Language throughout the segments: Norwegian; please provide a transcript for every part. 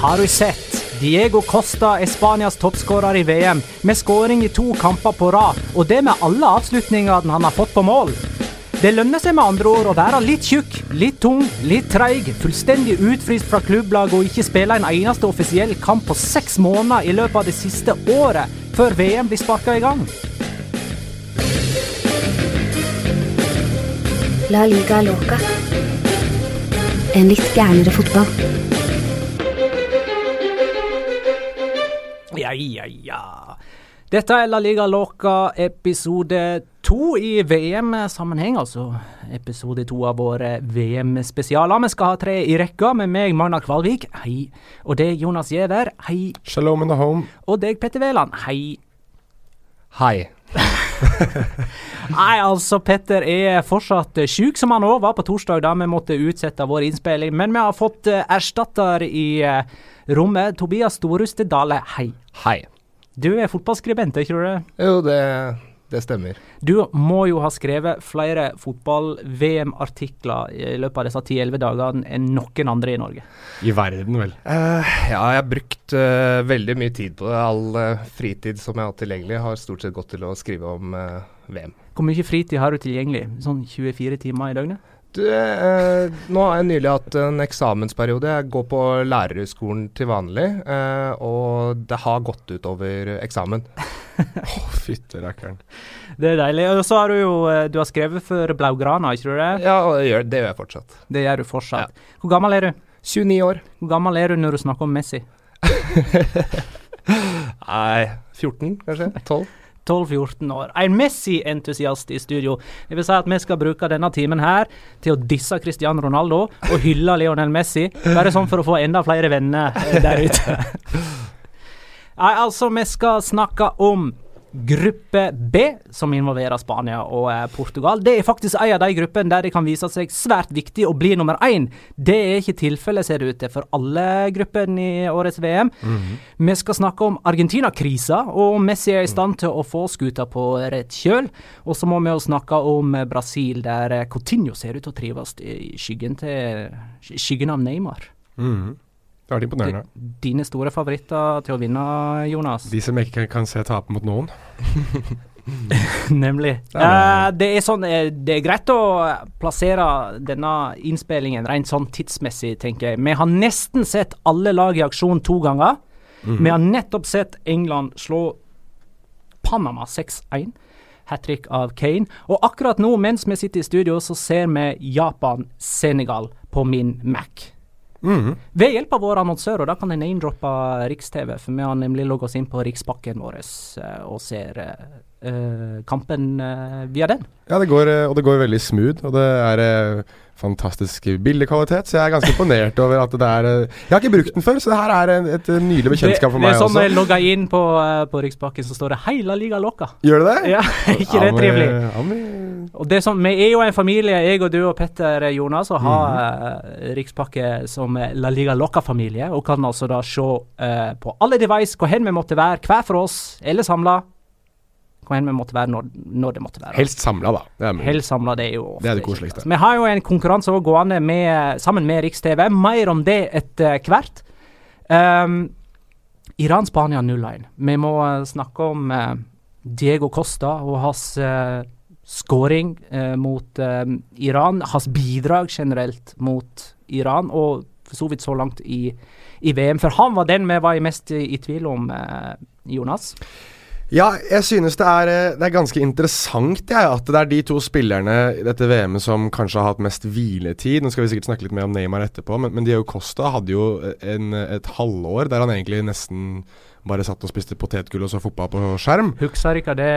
har du sett? Diego Costa er Spanias toppskårer i VM, med skåring i to kamper på rad, og det med alle avslutningene han har fått på mål. Det lønner seg med andre ord å være litt tjukk, litt tung, litt treig, fullstendig utfryst fra klubblaget og ikke spille en eneste offisiell kamp på seks måneder i løpet av det siste året, før VM blir sparka i gang. La liga loca. En litt gærnere fotball. Ja, ja, ja. Dette er La Liga Loca episode to i VM-sammenheng, altså episode to av våre VM-spesialer. Vi skal ha tre i rekka med meg, Magna Kvalvik, hei. Og deg, Jonas Giæver, hei. Shalom in the home. Og deg, Petter Wæland, hei. Hei. Nei, altså, Petter er fortsatt sjuk, som han òg var på torsdag, da vi måtte utsette vår innspilling. Men vi har fått uh, erstatter i uh, rommet. Tobias Storuste Dale, hei. Hei. Du er fotballskribent, er ikke du det? Jo, det, det stemmer. Du må jo ha skrevet flere fotball-VM-artikler i løpet av disse 10-11 dagene enn noen andre i Norge. I verden, vel. Uh, ja, jeg har brukt uh, veldig mye tid på det. All uh, fritid som jeg har tilgjengelig, har stort sett gått til å skrive om VM. Hvor mye fritid har du tilgjengelig? Sånn 24 timer i døgnet? Du, eh, nå har jeg nylig hatt en eksamensperiode. Jeg går på lærerhøgskolen til vanlig, eh, og det har gått utover eksamen. Å, oh, fytte rakkeren. Det er deilig. Og så har du jo Du har skrevet for Blaugrana, ikke du det? Ja, det gjør, det gjør jeg fortsatt. Det gjør du fortsatt. Ja. Hvor gammel er du? 29 år. Hvor gammel er du når du snakker om Messi? Nei 14, kanskje? 12? 12-14 år. En Messi-entusiast i studio. Det vil si at vi skal bruke denne timen her til å disse Cristiano Ronaldo og hylle Lionel Messi. Bare sånn for å få enda flere venner der ute. Nei, altså, vi skal snakke om Gruppe B, som involverer Spania og eh, Portugal. Det er faktisk en av de gruppene der det kan vise seg svært viktig å bli nummer én. Det er ikke tilfellet, ser det ut til, for alle gruppene i årets VM. Mm -hmm. Vi skal snakke om Argentina-krisa, og om Messi er i stand til å få skuta på rett kjøl. Og så må vi jo snakke om Brasil, der Coutinho ser ut til å trives i skyggen, til, skyggen av Neymar. Mm -hmm. Det har vært imponerende. Dine store favoritter til å vinne, Jonas? De som ikke kan, se tape mot noen. Nemlig. Uh, det, er sånn, eh, det er greit å plassere denne innspillingen rent sånn tidsmessig, tenker jeg. Vi har nesten sett alle lag i aksjon to ganger. Mm. Vi har nettopp sett England slå Panama 6-1. Hat trick av Kane. Og akkurat nå, mens vi sitter i studio, så ser vi Japan-Senegal på min Mac. Mm. Ved hjelp av våre annonsører, da kan jeg name-droppe Riks-TV, for vi har nemlig logget oss inn på Rikspakken vår uh, og ser uh, kampen uh, via den. Ja, det går, og det går veldig smooth, og det er fantastisk bildekvalitet, så jeg er ganske imponert over at det er Jeg har ikke brukt den før, så det her er et, et nydelig bekjentskap for meg også. Det er sånn jeg logger inn på, på Riksbakken, så står det 'Heila liga lokka'. Gjør det det? Ja, ikke det trivelig? Og det som, Vi er jo en familie, jeg og du og Petter Jonas, og har mm -hmm. Rikspakke som La Liga Locca-familie. Og kan altså da se uh, på alle device hvor hen vi måtte være, hver for oss, eller samla. Hvor enn vi måtte være når, når det måtte være. Helst samla, da. Det er, Helst samla, det er jo ofte Det er det koseligste. Vi har jo en konkurranse gående med, sammen med Riks-TV. Mer om det etter hvert. Um, Iran-Spania 0-1. Vi må snakke om uh, Diego Costa og hans uh, skåring uh, mot eh, Iran, hans bidrag generelt mot Iran, og for så vidt så langt i, i VM. For han var den vi var mest i, i tvil om, eh, Jonas. Ja, jeg synes det er, eh, det er ganske interessant ja, at det er de to spillerne i dette VM-et som kanskje har hatt mest hviletid. Nå skal vi sikkert snakke litt mer om Neymar etterpå, men, men Diego Costa hadde jo en, et halvår der han egentlig nesten bare satt og spiste potetgull og så fotball på skjerm. Husker ikke det,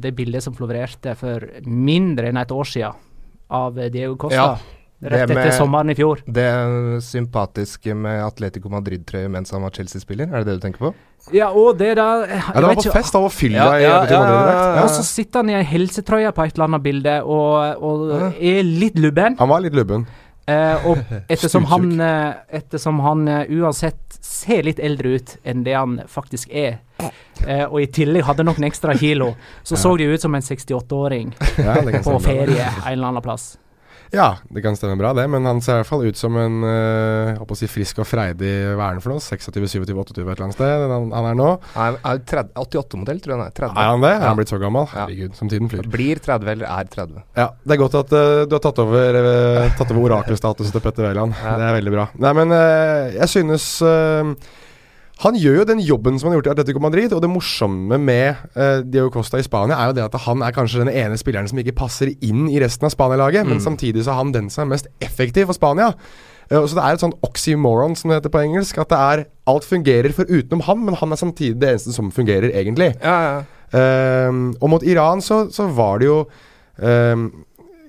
det bildet som florerte for mindre enn et år siden av Diego Costa? Ja. Rett etter sommeren i fjor. Det sympatiske med Atletico Madrid-trøye mens han var Chelsea-spiller, er det det du tenker på? Ja, og det da Ja, det var på fest, han var fylla ja, i ja, Madrid-drakt. Ja, og så sitter han i ei helsetrøye på et eller annet bilde og, og er litt lubben. Han var litt lubben. Eh, og ettersom han, uh, ettersom han uh, uansett ser litt eldre ut enn det han faktisk er, og i tillegg hadde noen ekstra kilo, så ja. så det ut som en 68-åring ja, på ferie en eller annen plass. Ja, det kan stemme bra, det. Men han ser i hvert fall ut som en øh, si frisk og freidig Hva er han for noe? 26, 27, 28 et eller annet sted? Han, han er nå. Er, er 30, 88-modell, tror jeg han er. 30. Er han det? Ja. Er han blitt så gammel? Herregud, som tiden flyr. Blir 30 eller er 30. Ja, Det er godt at uh, du har tatt over, uh, tatt over orakelstatusen til Petter Wæland. Ja. Det er veldig bra. Nei, men uh, jeg synes uh, han gjør jo den jobben som han har gjort i Atletico Madrid, og det morsomme med uh, Diego Costa i Spania er jo det at han er kanskje den ene spilleren som ikke passer inn i resten av Spania-laget, men Mm. samtidig så er han den som er mest effektiv for Spania. Uh, så det er et sånn oxymoron, som det heter på engelsk, at det er alt fungerer for utenom han, men han er samtidig det eneste som fungerer, egentlig. Ja, ja. Uh, og mot Iran så, så var det jo ehm,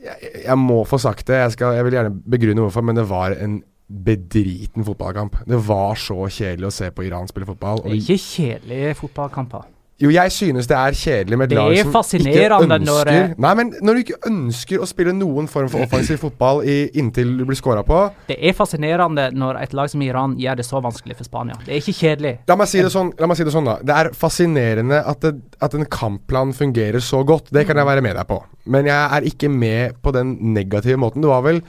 jeg, jeg må få sagt det, jeg, skal, jeg vil gjerne begrunne hvorfor, men det var en bedriten fotballkamp. Det var så kjedelig å se på Iran spille fotball. Det er ikke kjedelige fotballkamper. jo, jeg synes det er kjedelig med et Det lag som ikke når ønsker det- Nei, men når du ikke ønsker å spille noen form for offensiv fotball i, inntil du blir scora på Det er fascinerende når et lag som Iran gjør det så vanskelig for Spania. Det er ikke kjedelig. La meg si det sånn, si det, sånn da. Det er fascinerende at, det, at en kampplan fungerer så godt. Det kan jeg være med deg på. Men jeg er ikke med på den negative måten. Det var vel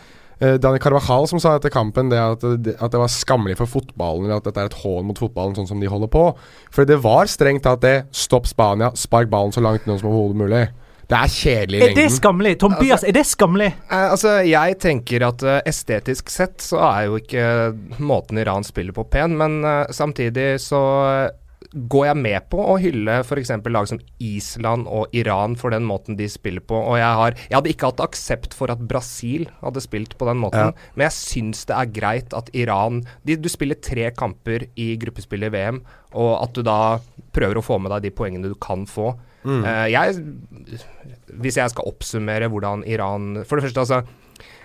eh, Dani Carvajal som sa etter kampen det at, det at det var skammelig for fotballen, eller at dette er et hån mot fotballen, sånn som de holder på. For det var strengt tatt det. Stopp Spania, spark ballen så langt nå som overhodet mulig. Det er kjedelig i lengden. Er det skammelig? Tobias, er det skammelig? Eh, altså, jeg tenker at uh, estetisk sett så er jo ikke måten Iran spiller på pen, men uh, samtidig så går jeg med på å hylle f.eks. lag som Island og Iran for den måten de spiller på. Og jeg, har, jeg hadde ikke hatt aksept for at Brasil hadde spilt på den måten, Ja. men jeg syns det er greit at Iran de, Du spiller tre kamper i gruppespillet i VM, og at du da prøver å få med deg de poengene du kan få. Eh, jeg hvis jeg skal oppsummere hvordan Iran For det første, altså.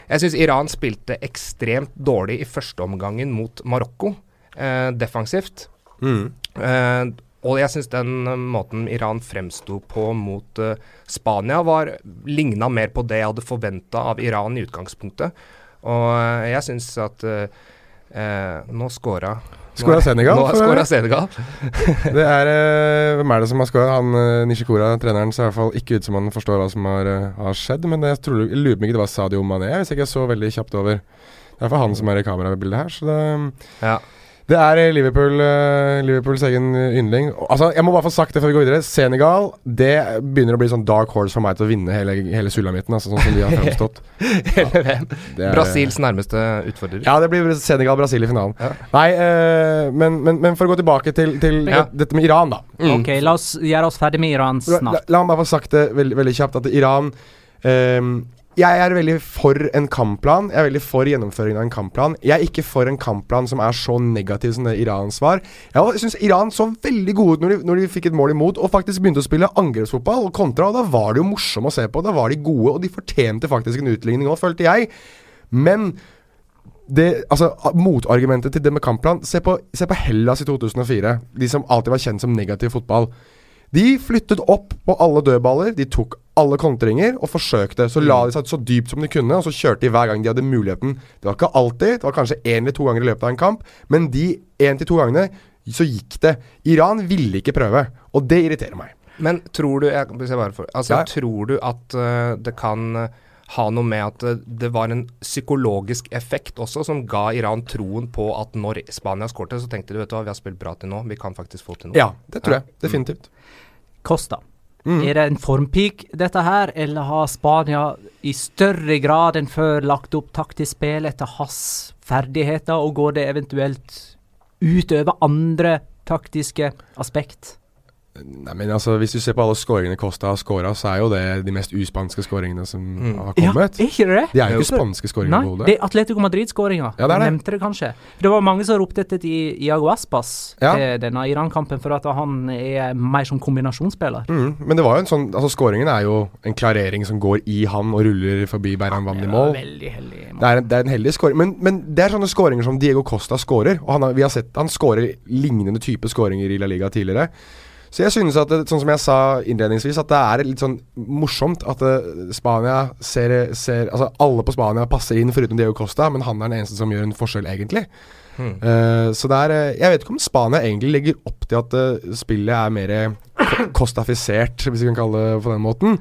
Jeg syns Iran spilte ekstremt dårlig i første omgangen mot Marokko, eh, defensivt. Mm. Eh, og jeg syns den eh, måten Iran fremsto på mot eh, Spania, var ligna mer på det jeg hadde forventa av Iran i utgangspunktet. Og jeg syns at Nå scora Skåra Senegal, Nå øvrig. Senegal. Det er eh, Hvem er det som har scora? Han Nishikora, treneren, ser i hvert fall ikke ut som han forstår hva som har, har skjedd. Men det, jeg, tror, jeg lurer på ikke det var Sadio Mané, hvis jeg ikke så veldig kjapt over. Det er for han som er i kamerabildet her. Så det, Ja. Det er eh, Liverpool, eh, Liverpools egen eh, yndling. Altså, jeg må bare få sagt det før vi går videre. Senegal det begynner å bli sånn dark horse for meg til å vinne hele, hele sulamitten. Altså, sånn som de har fremstått. ja, er, Brasils nærmeste utfordrer. Ja, det blir Senegal-Brasil i finalen. Ja. Nei, uh, men, men, men for å gå tilbake til, til Ja. dette med Iran, da. Mm. Ok, la oss gjøre oss ferdig med Iran La, la, snart. la meg bare få sagt det veld, veldig kjapt at Iran ehm, Jeg er veldig for en kampplan. Jeg er veldig for gjennomføringen av en kampplan. Jeg er ikke for en kampplan som er så negativ som det Irans var. Jeg syns Iran så veldig gode ut når når de fikk et mål imot og faktisk begynte å spille angrepsfotball og kontra, og da var det jo morsomme å se på. Da var de gode, og de fortjente faktisk en utligning òg, følte jeg. Men det, altså, motargumentet til det med kampplan se på, se på Hellas i 2004. De som alltid var kjent som negativ fotball. De flyttet opp på alle dødballer, de tok alle kontringer og forsøkte. Så la de seg så dypt som de kunne, og så kjørte de hver gang de hadde muligheten. Det var ikke alltid, det var kanskje én eller to ganger i løpet av en kamp, men de én til to gangene så gikk det. Iran ville ikke prøve, og det irriterer meg. Men tror du jeg, hvis jeg bare for, altså, Ja. tror du at uh, det kan øh, ha noe med at øh, det var en psykologisk effekt også, som ga Iran troen på at når Spania skårte, så tenkte de vet du hva, vi har spilt bra til nå, vi kan faktisk få til noe. Ja, det tror jeg. Definitivt. Kosta. Mm. Er det en formpeak, dette her, eller har Spania i større grad enn før lagt opp taktisk spill etter hans ferdigheter, og går det eventuelt utover andre taktiske aspekt? Nei, men altså, Hvis du ser på alle skåringene Costa har skåra, så er jo det de mest uspanske skåringene som Mm. har Ja, kommet. er ikke det det? De er jo ikke spanske skåringer Nei, det er Atletico Madrid-skåringa. Ja, det er det. Nevnte det kanskje. Det var mange som ropte etter Iago Aspas Ja. til denne Iran-kampen, for at han er mer som kombinasjonsspiller. Mm, men det var jo en sånn Altså Skåringen er jo en klarering som går i han og ruller forbi Beiran Vann i Det var mål. veldig heldig. Det er, en- det er en heldig skåring. Men, men det er sånne skåringer som Diego Costa skårer. Og han har, vi har sett han skårer lignende type skåringer i La Liga tidligere. Så jeg synes at, det, sånn som jeg sa innledningsvis, at det er litt sånn morsomt at det, Spania ser, ser Altså alle på Spania passer inn, foruten Diego Costa, men han er den eneste som gjør en forskjell, egentlig. Mm. Uh, så det er eh, Jeg vet ikke om Spania egentlig legger opp til at uh, spillet er mer kostafisert, hvis vi kan kalle det på den måten.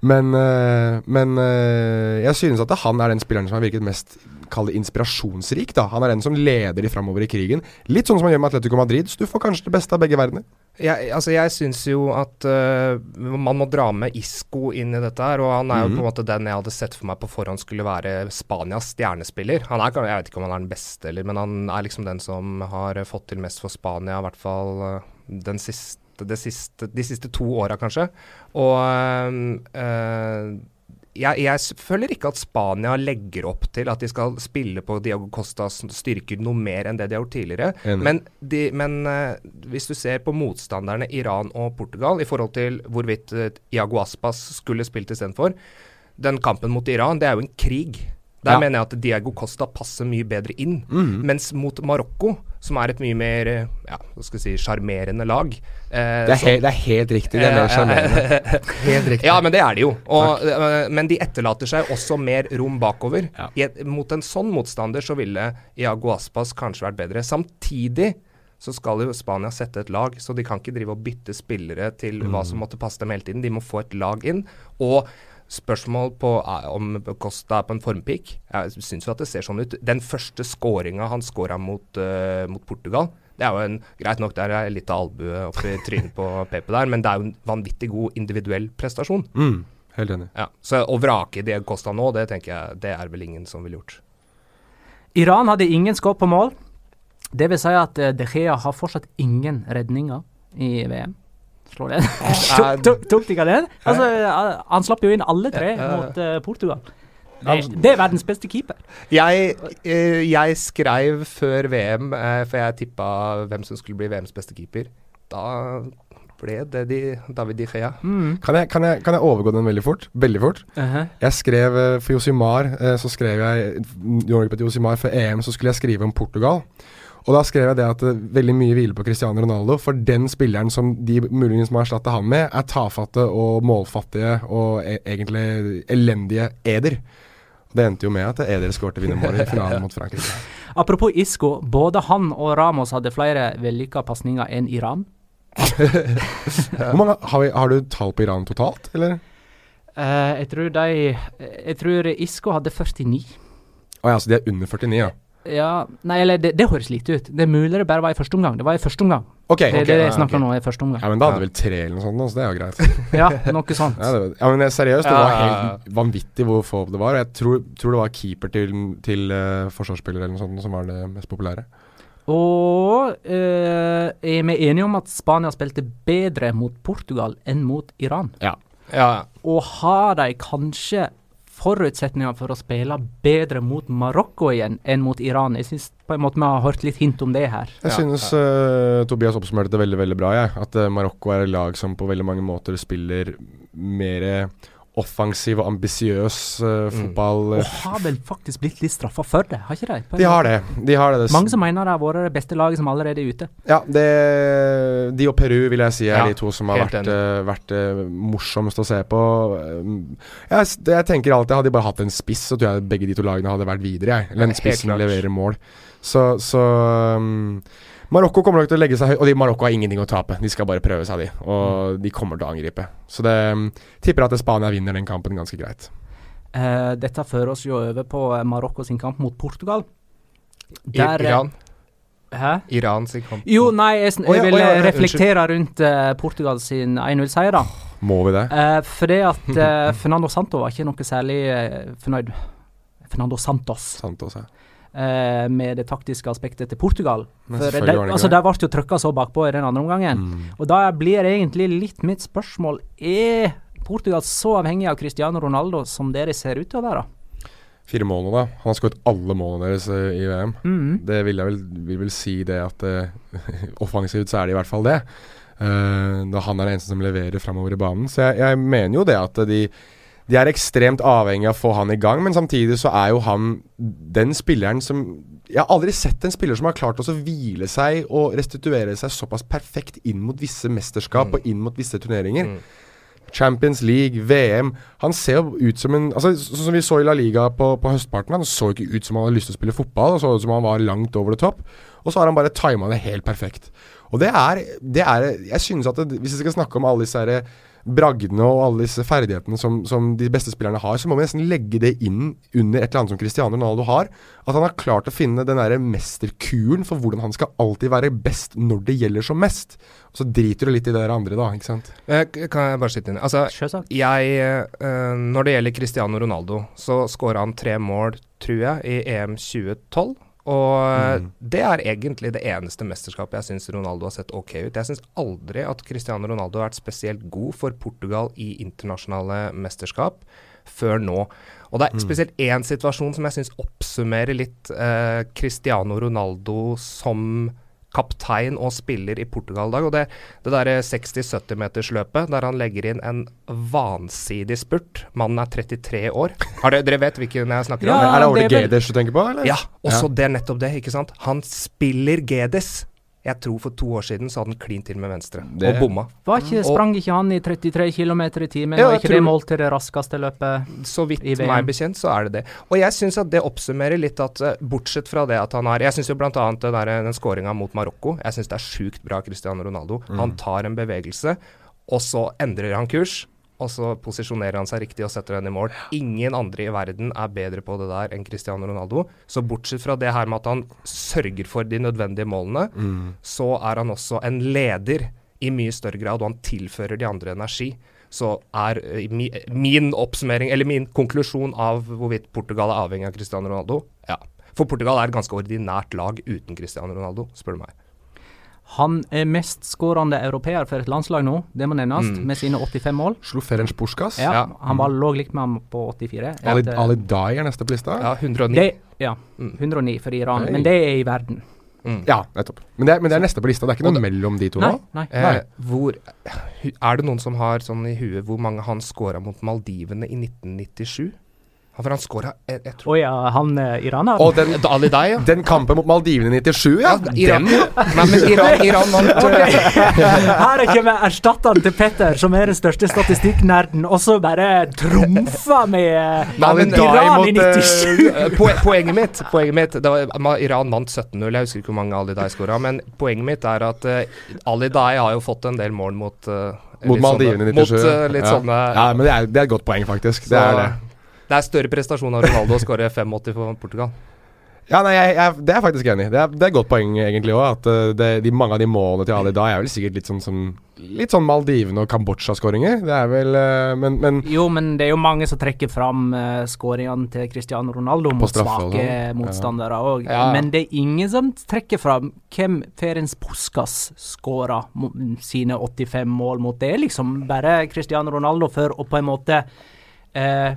Men, uh, men eh, jeg synes at han er den spilleren som har virket mest Kall det inspirasjonsrik. da Han er den som leder de framover i krigen. Litt sånn som han gjør med Atletico Madrid. Så du får kanskje det beste av begge verdener. Jeg, altså jeg syns jo at uh, man må dra med Isco inn i dette her. Og han er jo på en måte den jeg hadde sett for meg på forhånd skulle være Spanias stjernespiller. Han er, Jeg vet ikke om han er den beste, eller, men han er liksom den som har fått til mest for Spania, i hvert fall øh, den siste, det siste, de siste to åra, kanskje. Og øh, øh, jeg, jeg føler ikke at Spania legger opp til at de skal spille på Diago Costas styrker noe mer enn det de har gjort tidligere. Enig. Men, de, men uh, hvis du ser på motstanderne Iran og Portugal i forhold til hvorvidt uh, Iago Aspas skulle spilt istedenfor Den kampen mot Iran, det er jo en krig. Der Ja. mener jeg at Diago Costa passer mye bedre inn. Mm. Mens mot Marokko, som er et mye mer eh, ja, hva skal jeg si, sjarmerende lag eh, Det er, som, det er helt riktig. Det er mer Ja, ja, sjarmerende. Helt riktig. ja, men det er det jo. Og, øh, men de etterlater seg også mer rom bakover. Ja. Et, mot en sånn motstander så ville Iago Aspas kanskje vært bedre. Samtidig så skal jo Spania sette et lag, så de kan ikke drive og bytte spillere til hva som måtte passe dem hele tiden. De må få et lag inn. Og spørsmål på eh, om Costa er på en formpeak. Jeg syns jo at det ser sånn ut. Den første skåringa han skåra mot, uh, mot Portugal, det er jo en Greit nok, der er litt av albue oppi trynet på Pepe der, men det er jo en vanvittig god individuell prestasjon. Mm, helt enig. Ja, så Å vrake Diego Costa nå, det tenker jeg det er vel ingen som ville gjort. Iran hadde ingen skudd på mål. Det vil si at eh, De Gea har fortsatt ingen redninger i VM. Slår den. tok, de ikke den? Altså, han slapp jo inn alle tre mot uh, Portugal. Det, det er verdens beste keeper. Jeg, eh, jeg skrev før VM, eh, for jeg tippa hvem som skulle bli VMs beste keeper. Da ble det de, David Di Gea. Kan jeg, kan, jeg, kan jeg overgå den veldig fort? Veldig fort. Jeg skrev for Josimar, så skrev jeg Norge på Josimar for EM, så skulle jeg skrive om Portugal. Og da skrev jeg det at eh, veldig mye hviler på Cristiano Ronaldo, for den spilleren som de muligens må erstatte han med, er tafatte og målfattige og e egentlig elendige Eder. Det endte jo med at Eder skårte vinnermålet i finalen mot Frankrike. Apropos Isco, både han og Ramos hadde flere vellykka pasninger enn Iran. Hvor mange, har, vi, har du tall på Iran totalt, eller? Uh, jeg tror de Jeg tror Isco hadde 49. Å ja, så de er under 49, ja. Ja, nei, eller det, det høres lite ut. Det er mulig det bare var i første omgang. Det var i første omgang. Okay, Det er ok, det jeg snakker ok. om nå, i første omgang. Ja, men da hadde vel tre eller noe sånt, så det er jo greit. Ja, noe sånt. Ja, det, ja men seriøst, det var ja, ja. helt vanvittig hvor få det var. Jeg tror, tror det var keeper til, til uh, forsvarsspiller eller noe sånt som var det mest populære. Og uh, er vi enige om at Spania spilte bedre mot Portugal enn mot Iran? Ja. Og har de kanskje forutsetninger for å spille bedre mot Marokko igjen enn mot Iran? Jeg syns på en måte vi har hørt litt hint om det her. Jeg synes uh, Tobias oppsummerte det veldig veldig bra. Jeg. At uh, Marokko er et lag som på veldig mange måter spiller mer offensiv og ambisiøs uh, fotball. Og har vel faktisk blitt litt straffa for det, har ikke de? De har det. De har det. Mange som mener det har vært det beste laget som allerede er ute. Ja, det, de og Peru vil jeg si er Ja, de to som har vært, uh, vært uh, morsomst å se på. Jeg, det, jeg tenker alltid Hadde de bare hatt en spiss, så tror jeg begge de to lagene hadde vært videre. Jeg. Eller en spiss som leverer mål. Så, så um, Marokko kommer nok til å legge seg høyt, og de, Marokko har ingenting å tape. De skal bare prøve seg, de. Og de kommer til å angripe. Så det um, tipper at Spania vinner den kampen ganske greit. Uh, dette fører oss jo over på eh, Marokko sin kamp mot Portugal. Der, eh, Iran. Hæ? Iran sin kamp. Jo, nei, jeg, jeg vil oh, ja, oh, ja, reflektere rundt uh, Portugal sin 1-0-seier, da. Må vi det? Uh, for det at uh, Fernando Santo var ikke noe særlig fornøyd Fernando Santos Santos også. Eh, med det taktiske aspektet til Portugal. For det altså, der ble jo trykka så bakpå i den andre omgangen. Mm. Og da blir egentlig litt mitt spørsmål Er Portugal så avhengig av Cristiano Ronaldo som det ser ut til å være? Fire mål nå, da. Han har skåret alle målene deres eh, i VM. Mm. Det vil jeg vel, vil vel si det at uh, offensivt så er det i hvert fall det. Uh, da han er den eneste som leverer framover i banen. Så jeg, jeg mener jo det at de, de er ekstremt avhengig av å få han i gang, men samtidig så er jo han den spilleren som Jeg har aldri sett en spiller som har klart å hvile seg og restituere seg såpass perfekt inn mot visse mesterskap Mm. og inn mot visse turneringer. Mm. Champions League, VM Han ser jo ut som en Altså Sånn som vi så i La Liga på, på høstparten. Han så ikke ut som han hadde lyst til å spille fotball. Og så ut som han var langt over det topp. Og så har han bare tima det helt perfekt. Og det er, det er Jeg synes at det, hvis vi skal snakke om alle disse her bragdene og alle disse ferdighetene som, som, de beste spillerne har, så må vi nesten legge det inn under et eller annet som Cristiano Ronaldo har. At han har klart å finne den der mesterkuren for hvordan han skal alltid være best når det gjelder som mest. Og så driter du litt i det der andre, da. ikke sant? Eh, Kan jeg bare skyte inn? Altså, jeg eh, Når det gjelder Cristiano Ronaldo, så skåra han tre mål, tror jeg, i EM 2012. Og mm. det er egentlig det eneste mesterskapet jeg syns Ronaldo har sett ok ut. Jeg syns aldri at Cristiano Ronaldo har vært spesielt god for Portugal i internasjonale mesterskap før nå. Og det er spesielt én situasjon som jeg syns oppsummerer litt eh, Cristiano Ronaldo som kaptein og spiller i Portugal i dag. Og det, det derre 60-70-metersløpet der han legger inn en vansidig spurt. Mannen er 33 år. Har dere, dere vet hvilken jeg snakker om? Ja, er det Ole det er Geders du tenker på, eller? Ja, og så Ja. det er nettopp det, ikke sant. Han spiller Gedes. Jeg tror for to år siden så hadde han klint til med venstre, Det- og bomma. Var ikke, Og- sprang ikke han i 33 km i timen? Ja, Var ikke det målt mål til det raskeste løpet? Så vidt I VM. meg bekjent, så er det det. Og jeg syns at det oppsummerer litt at eh, bortsett fra det at han har Jeg syns jo bl.a. den skåringa mot Marokko Jeg syns det er sjukt bra Cristiano Ronaldo. Han tar en bevegelse, og så endrer han kurs. Og så posisjonerer han seg riktig og setter den i mål. Ingen andre i verden er bedre på det der enn Cristiano Ronaldo. Så bortsett fra det her med at han sørger for de nødvendige målene, så er han også en leder i mye større grad, og han tilfører de andre energi. Så er eh, min oppsummering, eller min konklusjon av hvorvidt Portugal er avhengig av Cristiano Ronaldo, ja. For Portugal er et ganske ordinært lag uten Cristiano Ronaldo, spør du meg. Han er mestskårende europeer for et landslag nå, det må nevnes, med sine 85 mål. Slo Ferenc Puskas. Ja, Ja. Han var lå likt med ham på 84. Ali, Etter- Ali Dai er neste på lista. Ja, 109. det, ja, 109 for Iran, Nei. men det er i verden. Ja, nettopp. Men det, er, men det er neste på lista. Det er ikke noe mellom de to Nei, nå? nei. Eh, hvor Er det noen som har sånn i huet hvor mange han scora mot Maldivene i 1997? Han, for han skåra jeg, jeg tror Å ja, han eh, iraneren? Og den, Ali Dai, ja. den kampen mot Maldivene i 97, ja. Iran, Den, Nei, men Iran, Iran vant okay. Her kommer erstatteren til Petter, som er den største statistikknerden, og så bare trumfa med eh, Nei, men Iran mot, i 97! Eh, Poe poenget mitt, poenget mitt det var, Iran vant 17-0. Jeg husker ikke hvor mange Ali Dai skåra. Men poenget mitt er at uh, Ali Dai har jo fått en del mål mot uh, mot Maldivene i 97. Mot uh, litt ja. sånne Ja, men det er, det er et godt poeng, faktisk. så, Det er det. Det er større prestasjon av Ronaldo å skåre 85 for Portugal. Ja, nei, jeg, jeg, Det er jeg faktisk enig i. Det, er- det er et godt poeng egentlig òg. At eh, det, de, mange av de målene til Ali da er vel sikkert litt sånn som Litt sånn Maldivene og Kambodsja-skåringer. Det er vel eh, Men, men Jo, men det er jo mange som trekker fram uh, skåringene til Cristiano Ronaldo mot og svake sånn. motstandere òg. Ja. Men det er ingen som trekker fram hvem Ferenc Puskas skåra sine 85 mål mot. Det er liksom bare Cristiano Ronaldo for å på en måte uh,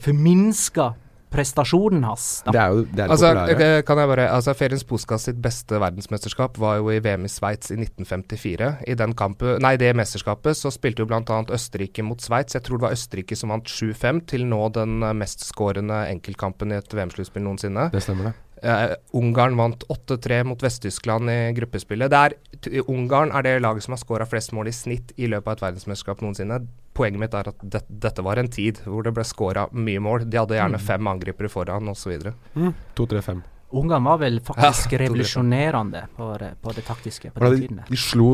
forminske prestasjonen hans. Da. det er jo det er Altså, populære. kan jeg bare Altså, Feriens Puskas sitt beste verdensmesterskap var jo i VM i Sveits i 1954. I den kampen, nei, det mesterskapet så spilte jo bl.a. Østerrike mot Sveits. Jeg tror det var Østerrike som vant 7-5, til nå den mestskårende enkeltkampen i et VM-sluttspill noensinne. Det stemmer, det. Eh, Ungarn vant 8-3 mot Vest-Tyskland i gruppespillet. Det er, Ungarn er det laget som har skåra flest mål i snitt i løpet av et verdensmesterskap noensinne. Poenget mitt er at det, dette var en tid hvor det ble skåra mye mål. De hadde gjerne fem angripere foran osv. Mm. 2-3-5. Ungarn var vel faktisk Ja, revolusjonerende på, på det taktiske på den de, tiden. de slo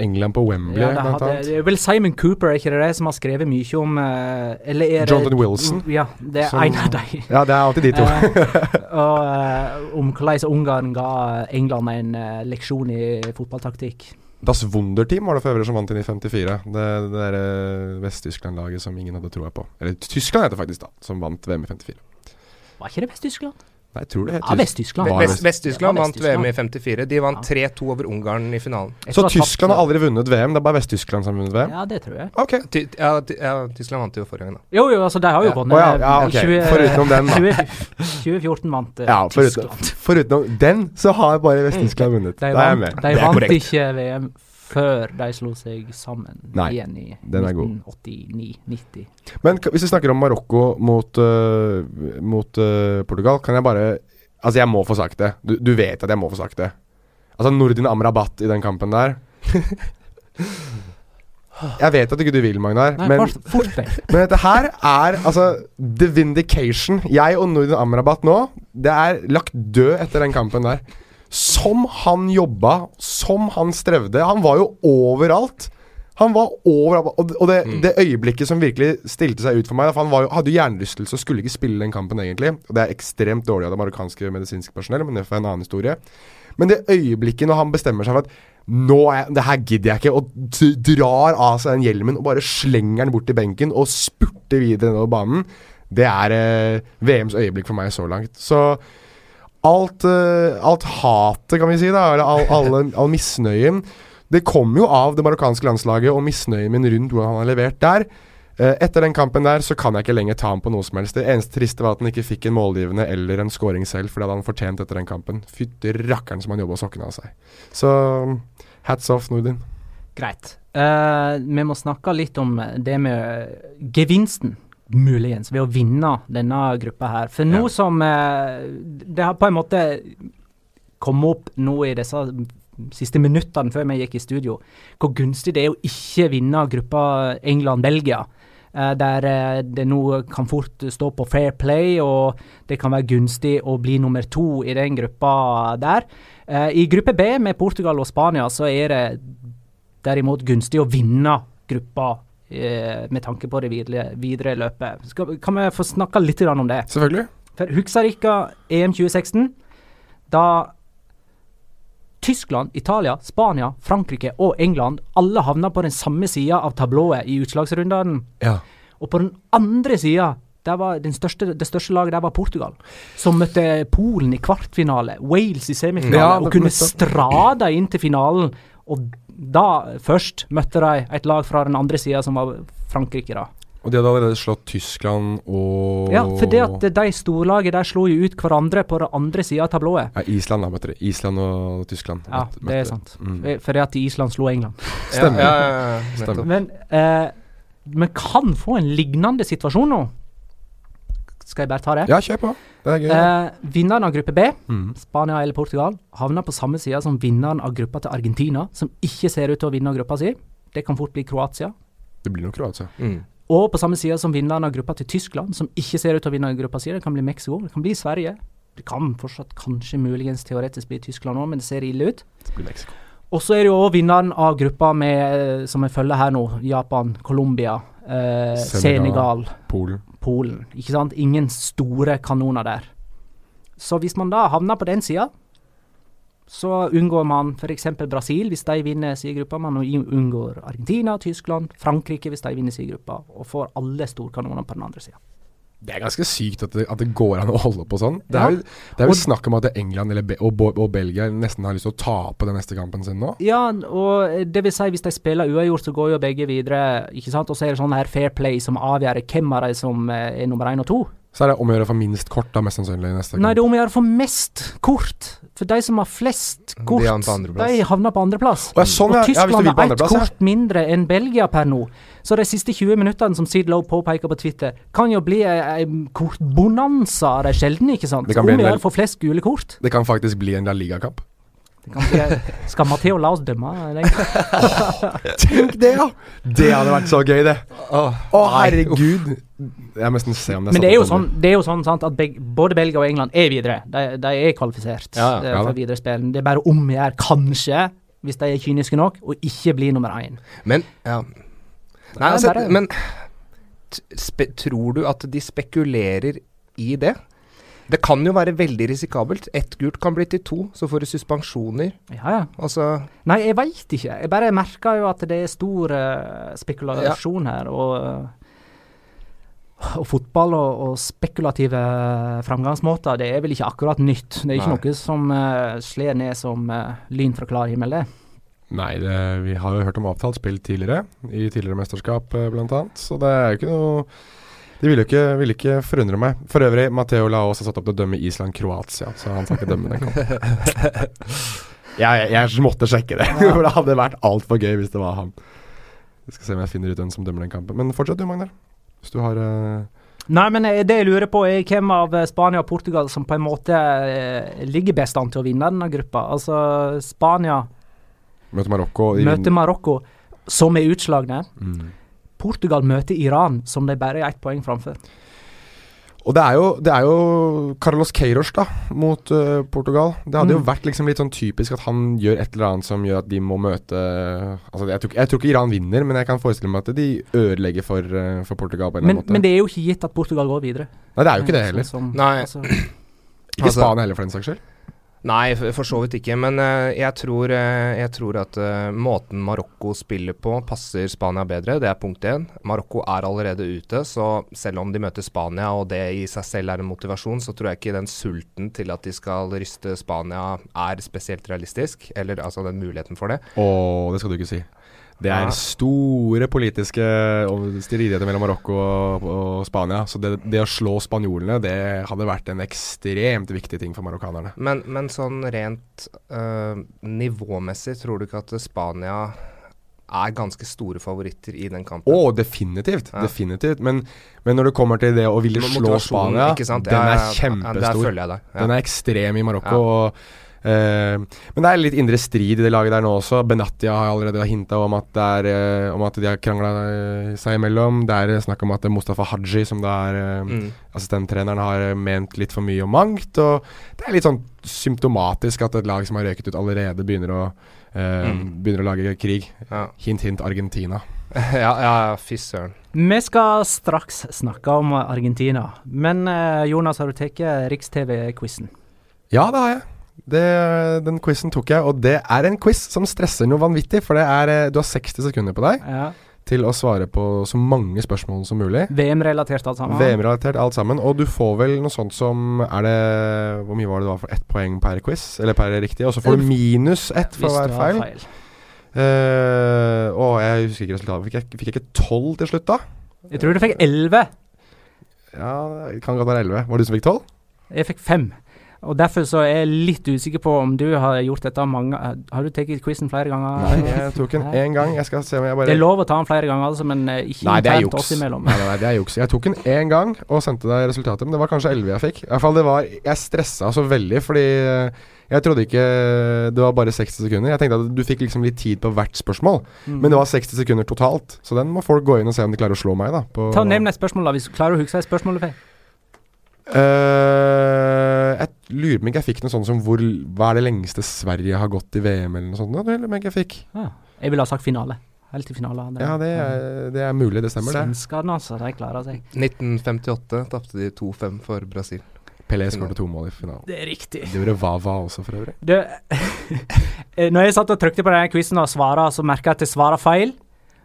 England på Wembley, Ja, blant annet. det er vel Simon Cooper, er ikke det det, som har skrevet mye om eh, Jonathan Wilson. Ja, det er en av de. Ja, det er alltid de to. Eh, og eh, om hvordan Ungarn ga England en leksjon i fotballtaktikk. Das Wunderteam var det for øvrig som vant inn i 54. Det, det der Vest-Tyskland-laget som ingen hadde troa på. Eller Tyskland heter det faktisk, da. Som vant VM i 54. Var ikke det Vest-Tyskland? Nei, jeg tror det Ja, Vest-Tyskland. Vest-Tyskland vant VM i 54. De vant 3-2 over Ungarn i finalen. Så Tyskland har aldri vunnet VM, det er bare Vest-Tyskland som har vunnet VM? Ja, det tror jeg. Ok. Ja, ja, Tyskland vant jo forrige gang, da. Jo, jo, altså, de har jo Ja. vunnet. Ja, ja, ok. 20 Foruten den, da. 20 2014 vant eh, Ja, foruten, Tyskland. foruten den, så har bare Vest-Tyskland vunnet. Da er jeg med. de vant ikke VM før de slo seg sammen Nei, igjen i den er god. 1989-90. Men hvis vi snakker om Marokko mot, uh, mot uh, Portugal, kan jeg bare Altså, jeg må få sagt det. Du, du vet at jeg må få sagt det. Altså, Nordin Amrabat i den kampen der Jeg vet at ikke du vil, Magnar, Nei, men, fort men dette her er altså the vindication. Jeg og Nordin Amrabat nå, det er lagt død etter den kampen der. Som han jobba, som han strevde. Han var jo overalt. Han var overalt. Og, det, det, det øyeblikket som virkelig stilte seg ut for meg For Han var jo, hadde jo hjernerystelse og skulle ikke spille den kampen, egentlig. Og Det er ekstremt dårlig av det marokkanske medisinske personell, men det får en annen historie. Men det øyeblikket når han bestemmer seg for at nå er jeg, det her gidder jeg ikke, og drar av seg den hjelmen og bare slenger den bort til benken og spurter videre nedover banen, det er eh, VMs øyeblikk for meg så langt. Så alt, eh, alt hatet, kan vi si, da, eller all, all, all misnøyen, det kom jo av det marokkanske landslaget og misnøyen min rundt hvordan han har levert der. Eh, etter den kampen der så kan jeg ikke lenger ta ham på noe som helst. Det eneste triste var at han ikke fikk en målgivende eller en scoring selv, for det hadde han fortjent etter den kampen. Fytti rakkeren som han jobba sokkene av seg. Så hats off, Nordin. Greit. Uh, vi må snakke litt om det med gevinsten, muligens, ved å vinne denne gruppa her. For nå Ja. som eh, Det har på en måte kommet opp nå i disse siste minuttene før vi gikk i studio, hvor gunstig det er å ikke vinne gruppa England-Belgia. eh, der eh, det nå kan fort stå på fair play, og det kan være gunstig å bli nummer to i den gruppa der. I gruppe B med Portugal og Spania så er det derimot gunstig å vinne gruppa med tanke på det videre, videre løpet. Skal, kan vi få snakka litt om det? Selvfølgelig. For husker dere EM 2016? Da Tyskland, Italia, Spania, Frankrike og England alle havna på den samme sida av tablået i utslagsrundene. Ja. Og på den andre sida, det største laget der var Portugal. Som møtte Polen i kvartfinale, Wales i semifinale, Ja, og kunne strada inn til finalen. Og da først møtte de et lag fra den andre sida, som var Frankrike, da. Og de hadde allerede slått Tyskland og Ja, for det at de storlaget der slo jo ut hverandre på den andre sida av tablået. Ja, Island, da, møtte de. Island og Tyskland. Ja, møtte- det er sant. Mm. For det at Island slo England. Stemmer. Ja, ja, ja, ja, Stemmer. Men eh, vi kan få en lignende situasjon nå. Skal jeg bare ta det? Ja, kjør på. Det er gøy. Eh, vinneren av gruppe B, Mm. Spania eller Portugal, havner på samme side som vinneren av gruppa til Argentina, som ikke ser ut til å vinne gruppa si. Det kan fort bli Kroatia. Det blir nok Kroatia. Mm. Og på samme side som vinneren av gruppa til Tyskland, som ikke ser ut til å vinne gruppa si. Det kan bli Mexico, det kan bli Sverige. Det kan fortsatt kanskje muligens teoretisk bli Tyskland òg, men det ser ille ut. Det blir Mexico. Og så er det jo òg vinneren av gruppa med, eh, som jeg følger her nå, Japan, Colombia, eh, Senegal. Senegal, Polen. Polen. Ikke sant? Ingen store kanoner der. Så hvis man da havner på den sida, så unngår man f.eks. Brasil hvis de vinner sin gruppe. Man unngår Argentina, Tyskland, Frankrike hvis de vinner sin gruppe, og får alle storkanonene på den andre sida. Det er ganske sykt at det, at det går an å holde på sånn. Det Ja. er vel, det er jo Og- snakk om at England eller Be og, og Belgia nesten har lyst til å tape den neste kampen sin nå. Ja, og det vil si hvis de spiller uavgjort, så går jo begge videre, ikke sant. Og så er det sånn her fair play som avgjør hvem av de som eh, er nummer én og to. Så er det om å gjøre for minst kort, da, mest sannsynlig. neste Nei, det er om å gjøre å få mest kort. For de som har flest kort, de havner på andreplass. Å, ja, sånn, og Tyskland har ett kort mindre enn Belgia per nå. Så de siste 20 minuttene som Sid Lowe påpeker på Twitter, kan jo bli en kortbonanza av de sjeldne, ikke sant? Om vi å gjøre å få flest gule kort. Det kan faktisk bli en La Liga-kamp. Det kan bli, skal Matheo la oss dømme den? Tenk det, ja! Det hadde vært så gøy, det. Åh, Å, oh, herregud. Jeg må nesten se om det Men det er jo sånn, det er jo sånn sant, at beg, både Belgia og England er videre. De, de er kvalifisert Ja, ja. eh, Ja for videre spill. Det er bare om å gjøre, kanskje, hvis de er kyniske nok, å ikke bli nummer én. Men ja. Nei, altså, men tror du at de spekulerer i det? Det kan jo være veldig risikabelt. Ett gult kan bli til to, så får du suspensjoner. Ja, ja. Altså Nei, jeg veit ikke. Jeg bare merker jo at det er stor uh, spekulasjon her. Og, eh, og fotball og, og spekulative framgangsmåter, det er vel ikke akkurat nytt. Det er ikke Nei. noe som uh, slår ned som lyn fra klar himmel, det. Nei, det, vi har jo hørt om avtalt spill tidligere, i tidligere mesterskap bl.a., så det er jo ikke noe De ville ikke, vil ikke forundre meg. For øvrig, Matheo Laos har satt opp til å dømme Island-Kroatia, så han skal ikke dømme den kampen. jeg, jeg måtte sjekke det, for det hadde vært altfor gøy hvis det var han. Vi skal se om jeg finner ut hvem som dømmer den kampen. Men fortsett du, Magnar. Hvis du har uh... Nei, men eh, det jeg lurer på, er hvem av eh, Spania og Portugal som på en måte ligger best an til å vinne denne gruppa. Altså, Spania møter Marokko i møter Marokko. som er utslagne. Mm. Portugal møter Iran, som de bare er ett poeng framfor. Og det er, jo, det er jo Carlos Queiroz da, mot uh, Portugal. Det hadde jo Mm. vært liksom litt sånn typisk at han gjør et eller annet som gjør at de må møte Altså jeg tror, jeg tror ikke Iran vinner, men jeg kan forestille meg at de ødelegger for, uh, for Portugal på en eller Men, annen måte. men det er jo ikke gitt at Portugal går videre. Nei, det er jo ikke det heller. Sånn som- Nei. altså, Ikke Altså- Spania heller, for den saks skyld. Nei, for, så vidt ikke. Men eh, jeg, tror, eh, jeg tror at eh, måten Marokko spiller på, passer Spania bedre. Det er punkt én. Marokko er allerede ute, så selv om de møter Spania, og det i seg selv er en motivasjon, så tror jeg ikke den sulten til at de skal ryste Spania, er spesielt realistisk. Eller altså den muligheten for det. Å, det skal du ikke si. Det er Ja. store politiske stridigheter mellom Marokko og, og Spania. Så det, det å slå spanjolene, det hadde vært en ekstremt viktig ting for marokkanerne. Men, men sånn rent øh, nivåmessig, tror du ikke at Spania er ganske store favoritter i den kampen? Å, definitivt. Ja. Definitivt. Men, men når det kommer til det å ville slå Spania, den er ja, ja, Der føler følger jeg deg. Ja. Den er ekstrem i Marokko. Og men det er litt indre strid i det laget der nå også. Benatia har allerede hinta om det eh, om at de har krangla seg imellom. Det er snakk om at Mustafa Haji, som da er eh, Mm. assistenttreneren, har eh, ment litt for mye om mangt. Og det er litt sånn symptomatisk at et lag som har røket ut allerede, begynner å, eh, Mm. begynner å lage krig. Ja. Hint, hint Argentina. ja, ja, fy søren. Vi skal straks snakke om Argentina, men eh, Jonas, har du tatt Riks-TV-quizen? Ja, det har jeg. Det, den quizen tok jeg, og det er en quiz som stresser noe vanvittig. For det er, eh, du har 60 sekunder på deg Ja. til å svare på så mange spørsmål som mulig. VM-relatert alt sammen? VM-relatert alt sammen. Og du får vel noe sånt som Er det Hvor mye var det det var for ett poeng per quiz? Eller per riktig? Og så får du minus ett for hver feil. feil. Uh, å, jeg husker ikke resultatet. Fikk jeg, fikk jeg ikke tolv til slutt, da? Jeg tror du fikk 11. Ja, det kan godt være elleve. Var det du som fikk tolv? Jeg fikk 5. Og Derfor så er jeg litt usikker på om du har gjort dette mange Har du tatt quizen flere ganger? Nei, jeg tok den én gang. Jeg skal se om jeg bare Det er lov å ta den flere ganger, altså, men eh, ikke Nei, det er internt juks. oss imellom. Nei, nei, det er juks. Jeg tok den én gang og sendte deg resultatet, men det var kanskje 11 jeg fikk. I hvert fall det var Jeg stressa så veldig, fordi eh, jeg trodde ikke det var bare 60 sekunder. Jeg tenkte at du fikk liksom litt tid på hvert spørsmål, Mm. men det var 60 sekunder totalt. Så den må folk gå inn og se om de klarer å slå meg, da. På, Ta Nevn et spørsmål, da, hvis du klarer å huske et spørsmål du fikk. Eh, jeg lurer på om jeg fikk noe sånt som hvor, Hva er det lengste Sverige har gått i VM, eller noe sånt. Det lurer om jeg fikk. Ja. jeg ville ha sagt finale. Helt til finale. Det. Ja, det er, det er mulig. Det stemmer, det. Svenskene, altså. De klarer seg. 1958 tapte de 2-5 for Brasil. Pelé skåret to mål i finalen. Det er riktig. Det gjorde Vava også, for øvrig. Du, eh, når jeg satt og trykte på denne quizen og svara, så merka jeg at jeg svara feil.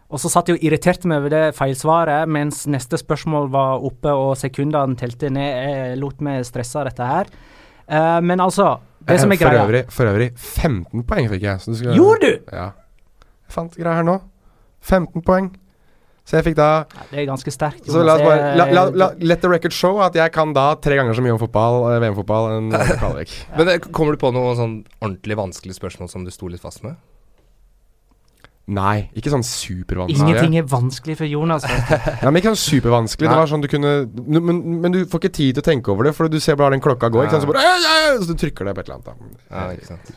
Og så satt jeg og irriterte meg over det feilsvaret, mens neste spørsmål var oppe og sekundene telte ned. Jeg lot meg stresse av dette her. Eh, men altså, det som er Eh, for greia øvrig, for øvrig 15 poeng fikk jeg. Så du skal, Gjorde du?! Ja. Jeg fant greia her nå. 15 poeng. Så jeg fikk da Ja, Det er ganske sterkt. Så la oss bare la, la, la, Let the record show at jeg kan da tre ganger så mye om fotball, eh, VM-fotball enn Kalvik. Men eh, kommer du på noe sånn ordentlig vanskelig spørsmål som du sto litt fast med? Nei, ikke sånn supervanskelig. Ingenting er vanskelig for Jonas. Nei, men ikke sånn supervanskelig. Det var sånn du kunne men, men du får ikke tid til å tenke over det, for du ser bare den klokka går, ikke sant? Så bare øy, ei», Så du trykker deg på et eller annet. da Ja, ikke sant.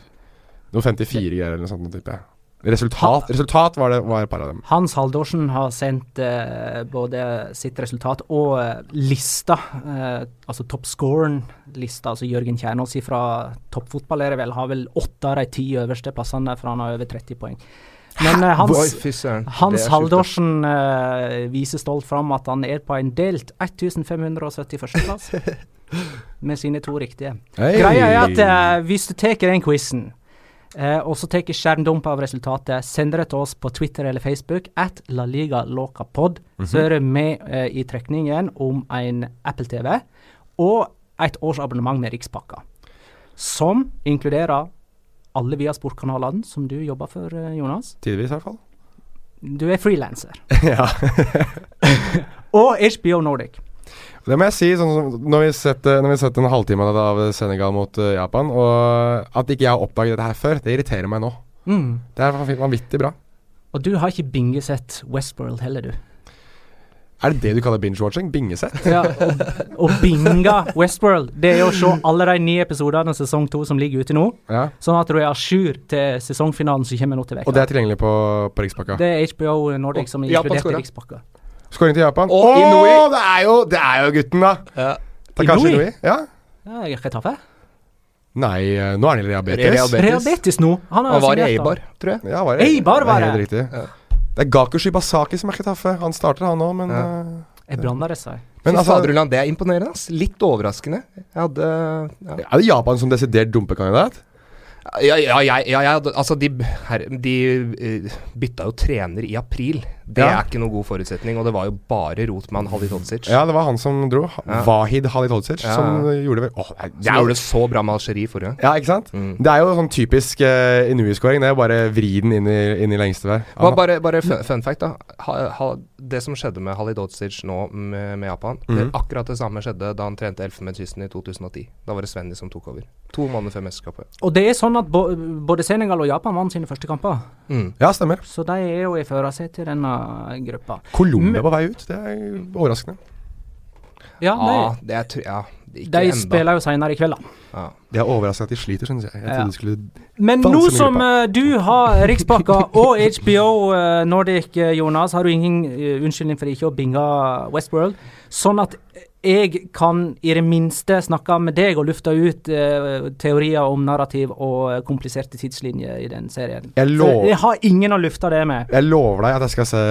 Noe 54 greier eller noe sånt, tipper jeg. Resultat, resultat var det var et par av dem. Hans Haldorsen har sendt eh, både sitt resultat og eh, lista, eh, altså toppscoren-lista, altså Jørgen Kjernås fra toppfotball er det vel, har vel åtte av de ti øverste plassene, for han har over 30 poeng. Men uh, Hans, Boy, Hans Haldorsen uh, viser stolt fram at han er på en delt 1571.-plass, med sine to riktige. Hey. Greia er at uh, hvis du tar den quizen, eh, og så tar skjermdump av resultatet, sender det til oss på Twitter eller Facebook, at La Liga Loca Pod, så er du med i trekningen om en Apple TV og et års abonnement med Rikspakka. Som inkluderer alle via sportkanalene som du jobber for, eh, Jonas. Tidvis, i hvert fall. Du er frilanser. ja. Og HBO Nordic. Det må jeg si, sånn når vi har sett, eh, sett en halvtime av Senegal mot eh, Japan, og at ikke jeg har oppdaget dette her før, det irriterer meg nå. Mm. Det er vanv- vanvittig bra. Og du har ikke bingesett Westworld heller, du. Er det det du kaller binge-watching? Bingesett? Ja, og, og binga Westworld. Det er å se alle de nye episodene av sesong to som ligger ute nå, Ja. sånn at du er à jour til sesongfinalen som kommer nå til Og det er tilgjengelig på, på Rikspakka. Det er HBO Nordic som er inkludert i Rikspakka. Skåring til Japan. Å, det er jo Det er jo gutten, da! Takashi Inui? Ja. Ja, Retafe? Nei, eh, nå er han i diabetes. Real nå. Han, Han var i. Eibar, tror jeg. Ja, var Eibar var det. Helt riktig. Det er Gaku Shibasaki som er Ketafe. Han starter, han òg, men Ja. seg. Men altså faderullan, det er imponerende. ass. Litt overraskende. Jeg hadde ja. Er det Japan som desidert dumpekandidat? Ja, ja, jeg, ja, ja, altså de, her, de eh, bytta jo trener i april. Det Ja. er ikke noen god forutsetning, og det var jo bare rot med han Halidhodzic. Ja, det var han som dro. Ja. Wahid Halidhodzic, Ja. som gjorde det vel Åh, det Som jo- gjorde det så bra med Algerie forrige gang. Ja, ikke sant? Mm. Det er jo sånn typisk uh, Inui-skåring, Det er jo bare vri den inn i, inn i lengste vei. Bare bare fun, fun fact, da. Ha, ha, det som skjedde med Halidhodzic nå med, med Japan, det, Mhm. akkurat det samme skjedde da han trente Elfenbenskysten i 2010. Da var det Svenny som tok over. To måneder før mesterskapet. Og det er sånn at bo, både Senegal og Japan vant sine første kamper. Mm. Ja, stemmer. Så de er jo i førersetet i denne gruppa. Colombia på vei ut. Det er overraskende. Ja, Ja, de, det er ja, de enda. spiller jo senere i kveld, da. Ja. Det er overraskende at de sliter, syns jeg. Jeg Ja. de skulle Men nå som eh, du har Rikspakka og HBO uh, Nordic, uh, Jonas, har du ingen eh, unnskyldning for ikke å binge Westworld. Sånn at jeg kan i det minste snakke med deg og lufte ut eh, teorier om narrativ og eh, kompliserte tidslinjer i den serien. Jeg lover, jeg har ingen å lufte det med. jeg lover deg at jeg skal se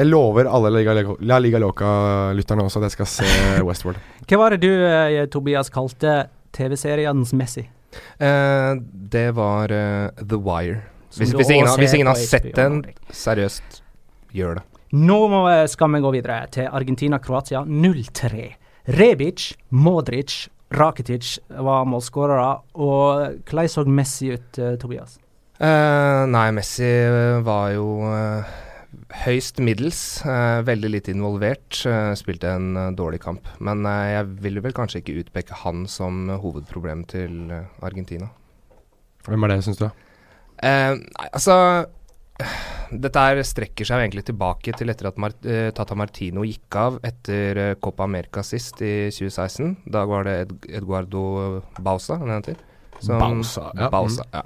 Jeg lover alle Liga, La Liga Loca-lytterne også at jeg skal se Westworld. Hva var det du, eh, Tobias, kalte TV-seriens Messi? Eh, det var uh, The Wire. Hvis, hvis, ingen, har- hvis ingen har sett den, seriøst, gjør det. Nå må, eh, skal vi gå videre til Argentina-Kroatia 0-3. Rebic, Modric, Rakitic var målskårere. Og hvordan så Messi ut, eh, Tobias? Eh, nei, Messi eh, var jo eh, høyst middels. eh, veldig lite involvert. eh, spilte en dårlig kamp. Men jeg ville vel kanskje ikke utpeke han som hovedproblem til Argentina. Hvem er det, syns du? Eh, nei, altså Dette her strekker seg egentlig tilbake til etter at Mar eh, Tata Martino gikk av etter eh, Copa America sist i 2016. Da var det Ed Eduardo Bausa, han heter. Som, Bausa, ja. Bausa, ja.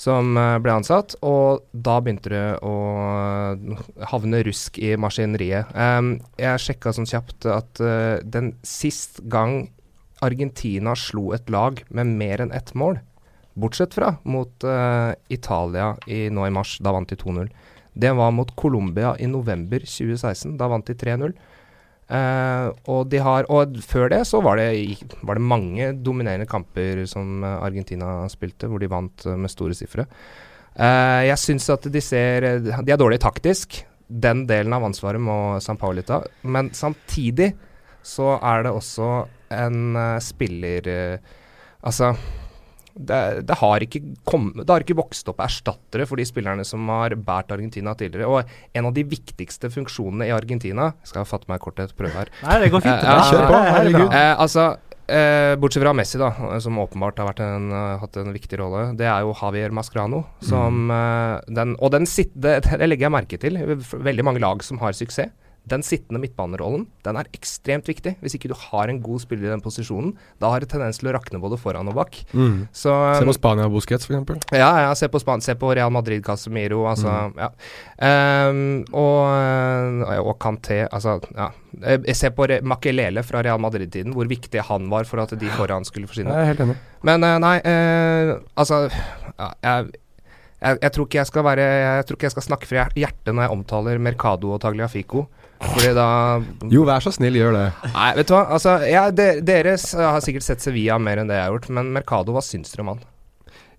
Som eh, ble ansatt, og da begynte det å havne rusk i maskineriet. Um, jeg sjekka sånn kjapt at uh, den sist gang Argentina slo et lag med mer enn ett mål, bortsett fra mot uh, Italia i, nå i mars, da vant de 2-0. Det var mot Colombia i november 2016, da vant de 3-0. Uh, og, de har, og før det så var det, var det mange dominerende kamper som eh, Argentina spilte, hvor de vant eh, med store sifre. Uh, jeg syns at de ser eh, De er dårlige taktisk. Den delen av ansvaret må San Paoli ta. Men samtidig så er det også en uh, spiller eh, Altså det, det, har ikke kom, det har ikke vokst opp erstattere for de spillerne som har båret Argentina tidligere. Og en av de viktigste funksjonene i Argentina Jeg skal fatte meg kort et prøve her. Nei, det går fint. Eh, ja, kjør på, er herregud. Eh, altså, eh, bortsett fra Messi, da, som åpenbart har vært en, eh, hatt en viktig rolle, det er jo Javier Mascrano. Som, eh, den, og den sitter, det legger jeg merke til. Veldig mange lag som har suksess. Den sittende midtbanerollen den er ekstremt viktig. Hvis ikke du har en god spiller i den posisjonen, da har det tendens til å rakne både foran og bak. Mm. Så, Se på Spania og Busquets, f.eks. ja, ja, se på, Span se på Real Madrid, Casemiro, altså, ja. um, og, eh, og Canté. altså, ja. Jeg ser på Makelele fra Real Madrid-tiden, hvor viktig han var for at de foran skulle Jeg forsvinne. er helt enig. Men eh, nei, uh, altså ja, jeg, jeg, jeg, tror ikke jeg skal være Jeg tror ikke jeg skal snakke fra hjertet når jeg omtaler Mercado og Tagliafico. Fordi da Jo, vær så snill, gjør det. Nei, vet du hva. Altså, ja, de, dere har sikkert sett Sevilla mer enn det jeg har gjort, men Mercado, hva syns dere om han?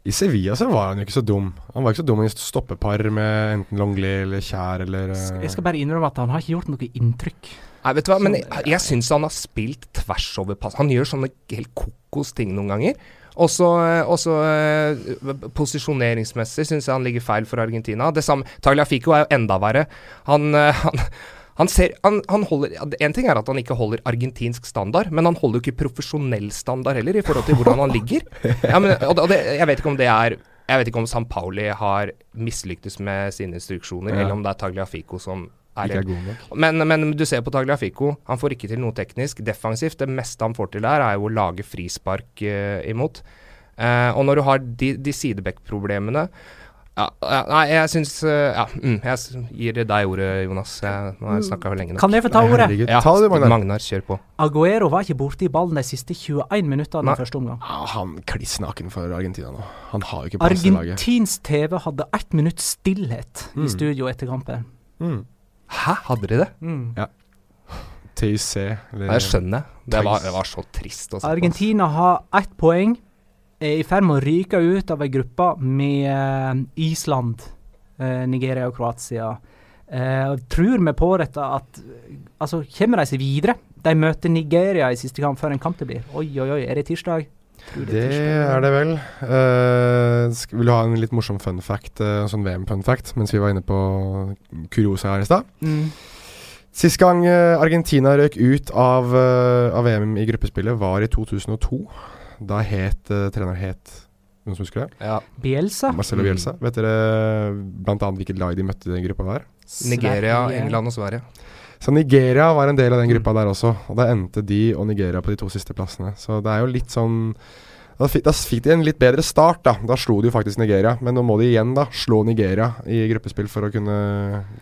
I Sevilla så var han jo ikke så dum. Han var ikke så dum i stoppepar med enten Longley eller Kjær eller uh... Jeg skal bare innrømme at han har ikke gjort noe inntrykk. Nei, vet du hva, men jeg, jeg syns han har spilt tvers over pass. Han gjør sånne helt kokos ting noen ganger. Og så eh, posisjoneringsmessig syns jeg han ligger feil for Argentina. Det samme Tagliafico er jo enda verre. Han, eh, han han ser, han, han holder, En ting er at han ikke holder argentinsk standard, men han holder jo ikke profesjonell standard heller, i forhold til hvordan han ligger. Ja, men, og, og det, jeg vet ikke om det er Jeg vet ikke om San Pauli har mislyktes med sine instruksjoner, Ja. eller om det er Tagliafico som er Ikke er god nok. men, men du ser på Tagliafico, han får ikke til noe teknisk. Defensivt, det meste han får til der, er jo å lage frispark uh, imot. Uh, og når du har de, de sideback-problemene ja, Nei, jeg syns eh, Ja, mm, jeg gir deg ordet, Jonas. Jeg, nå har jeg snakka for lenge nok. Kan jeg få ta ordet? Nei, Ja, Ta det, Magnar. Magnar, kjør på. Aguero var ikke borti ballen de siste 21 minuttene i første omgang. Ja, han kliss naken for Argentina nå. Han har jo ikke plass i laget. Argentinsk TV hadde ett minutts stillhet Mm. i studio etter kampen. Mm. Hæ, hadde de det? Mm. TIC, eller Jeg skjønner. Det var, det var så trist å se på. Argentina har ett poeng. Er i ferd med å ryke ut av ei gruppe med eh, Island, eh, Nigeria og Kroatia. Eh, tror vi på dette at Altså, kommer de seg videre? De møter Nigeria i siste kamp før en kamp det blir. Oi, oi, oi, er det tirsdag? Det er det vel. Uh, vil du ha en litt morsom fun fact, uh, sånn VM-fun fact, mens vi var inne på kuriosa her i stad? Mm. Sist gang eh, Argentina røk ut av, av VM i gruppespillet, var i 2002. Da het uh, trener het Noen som husker det? Ja. Bielsa? Marcelo Mm. Vet dere blant annet hvilket lag de møtte i den gruppa der? Nigeria, Sverige. England og Sverige. Så Nigeria var en del av den gruppa der også. Og da endte de og Nigeria på de to siste plassene. Så det er jo litt sånn Da fikk, da fikk de en litt bedre start, da. Da slo de jo faktisk Nigeria. Men nå må de igjen da slå Nigeria i gruppespill for å kunne,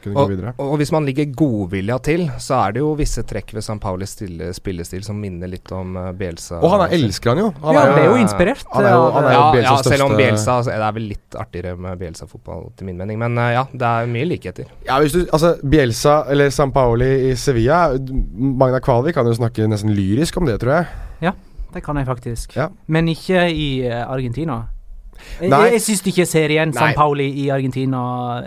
kunne gå videre. Og hvis man ligger godvilja til, så er det jo visse trekk ved San Paulis stille, spillestil som minner litt om uh, Bielsa. Og han er elsker han jo. Han Ja, er han ble jo inspirert Han er jo, han er jo ja, ja, Bielsas selv om Bielsa altså, Det er vel litt artigere med Bielsa-fotball, til min mening. Men uh, ja, det er mye likheter. Ja, hvis du, altså Bielsa eller San Paoli i Sevilla Magna Kvalvik kan jo snakke nesten lyrisk om det, tror jeg. Det kan jeg faktisk. Ja. Men ikke i eh, Argentina. Jeg, Nei. jeg, jeg syns ikke ser igjen San Pauli i Argentina,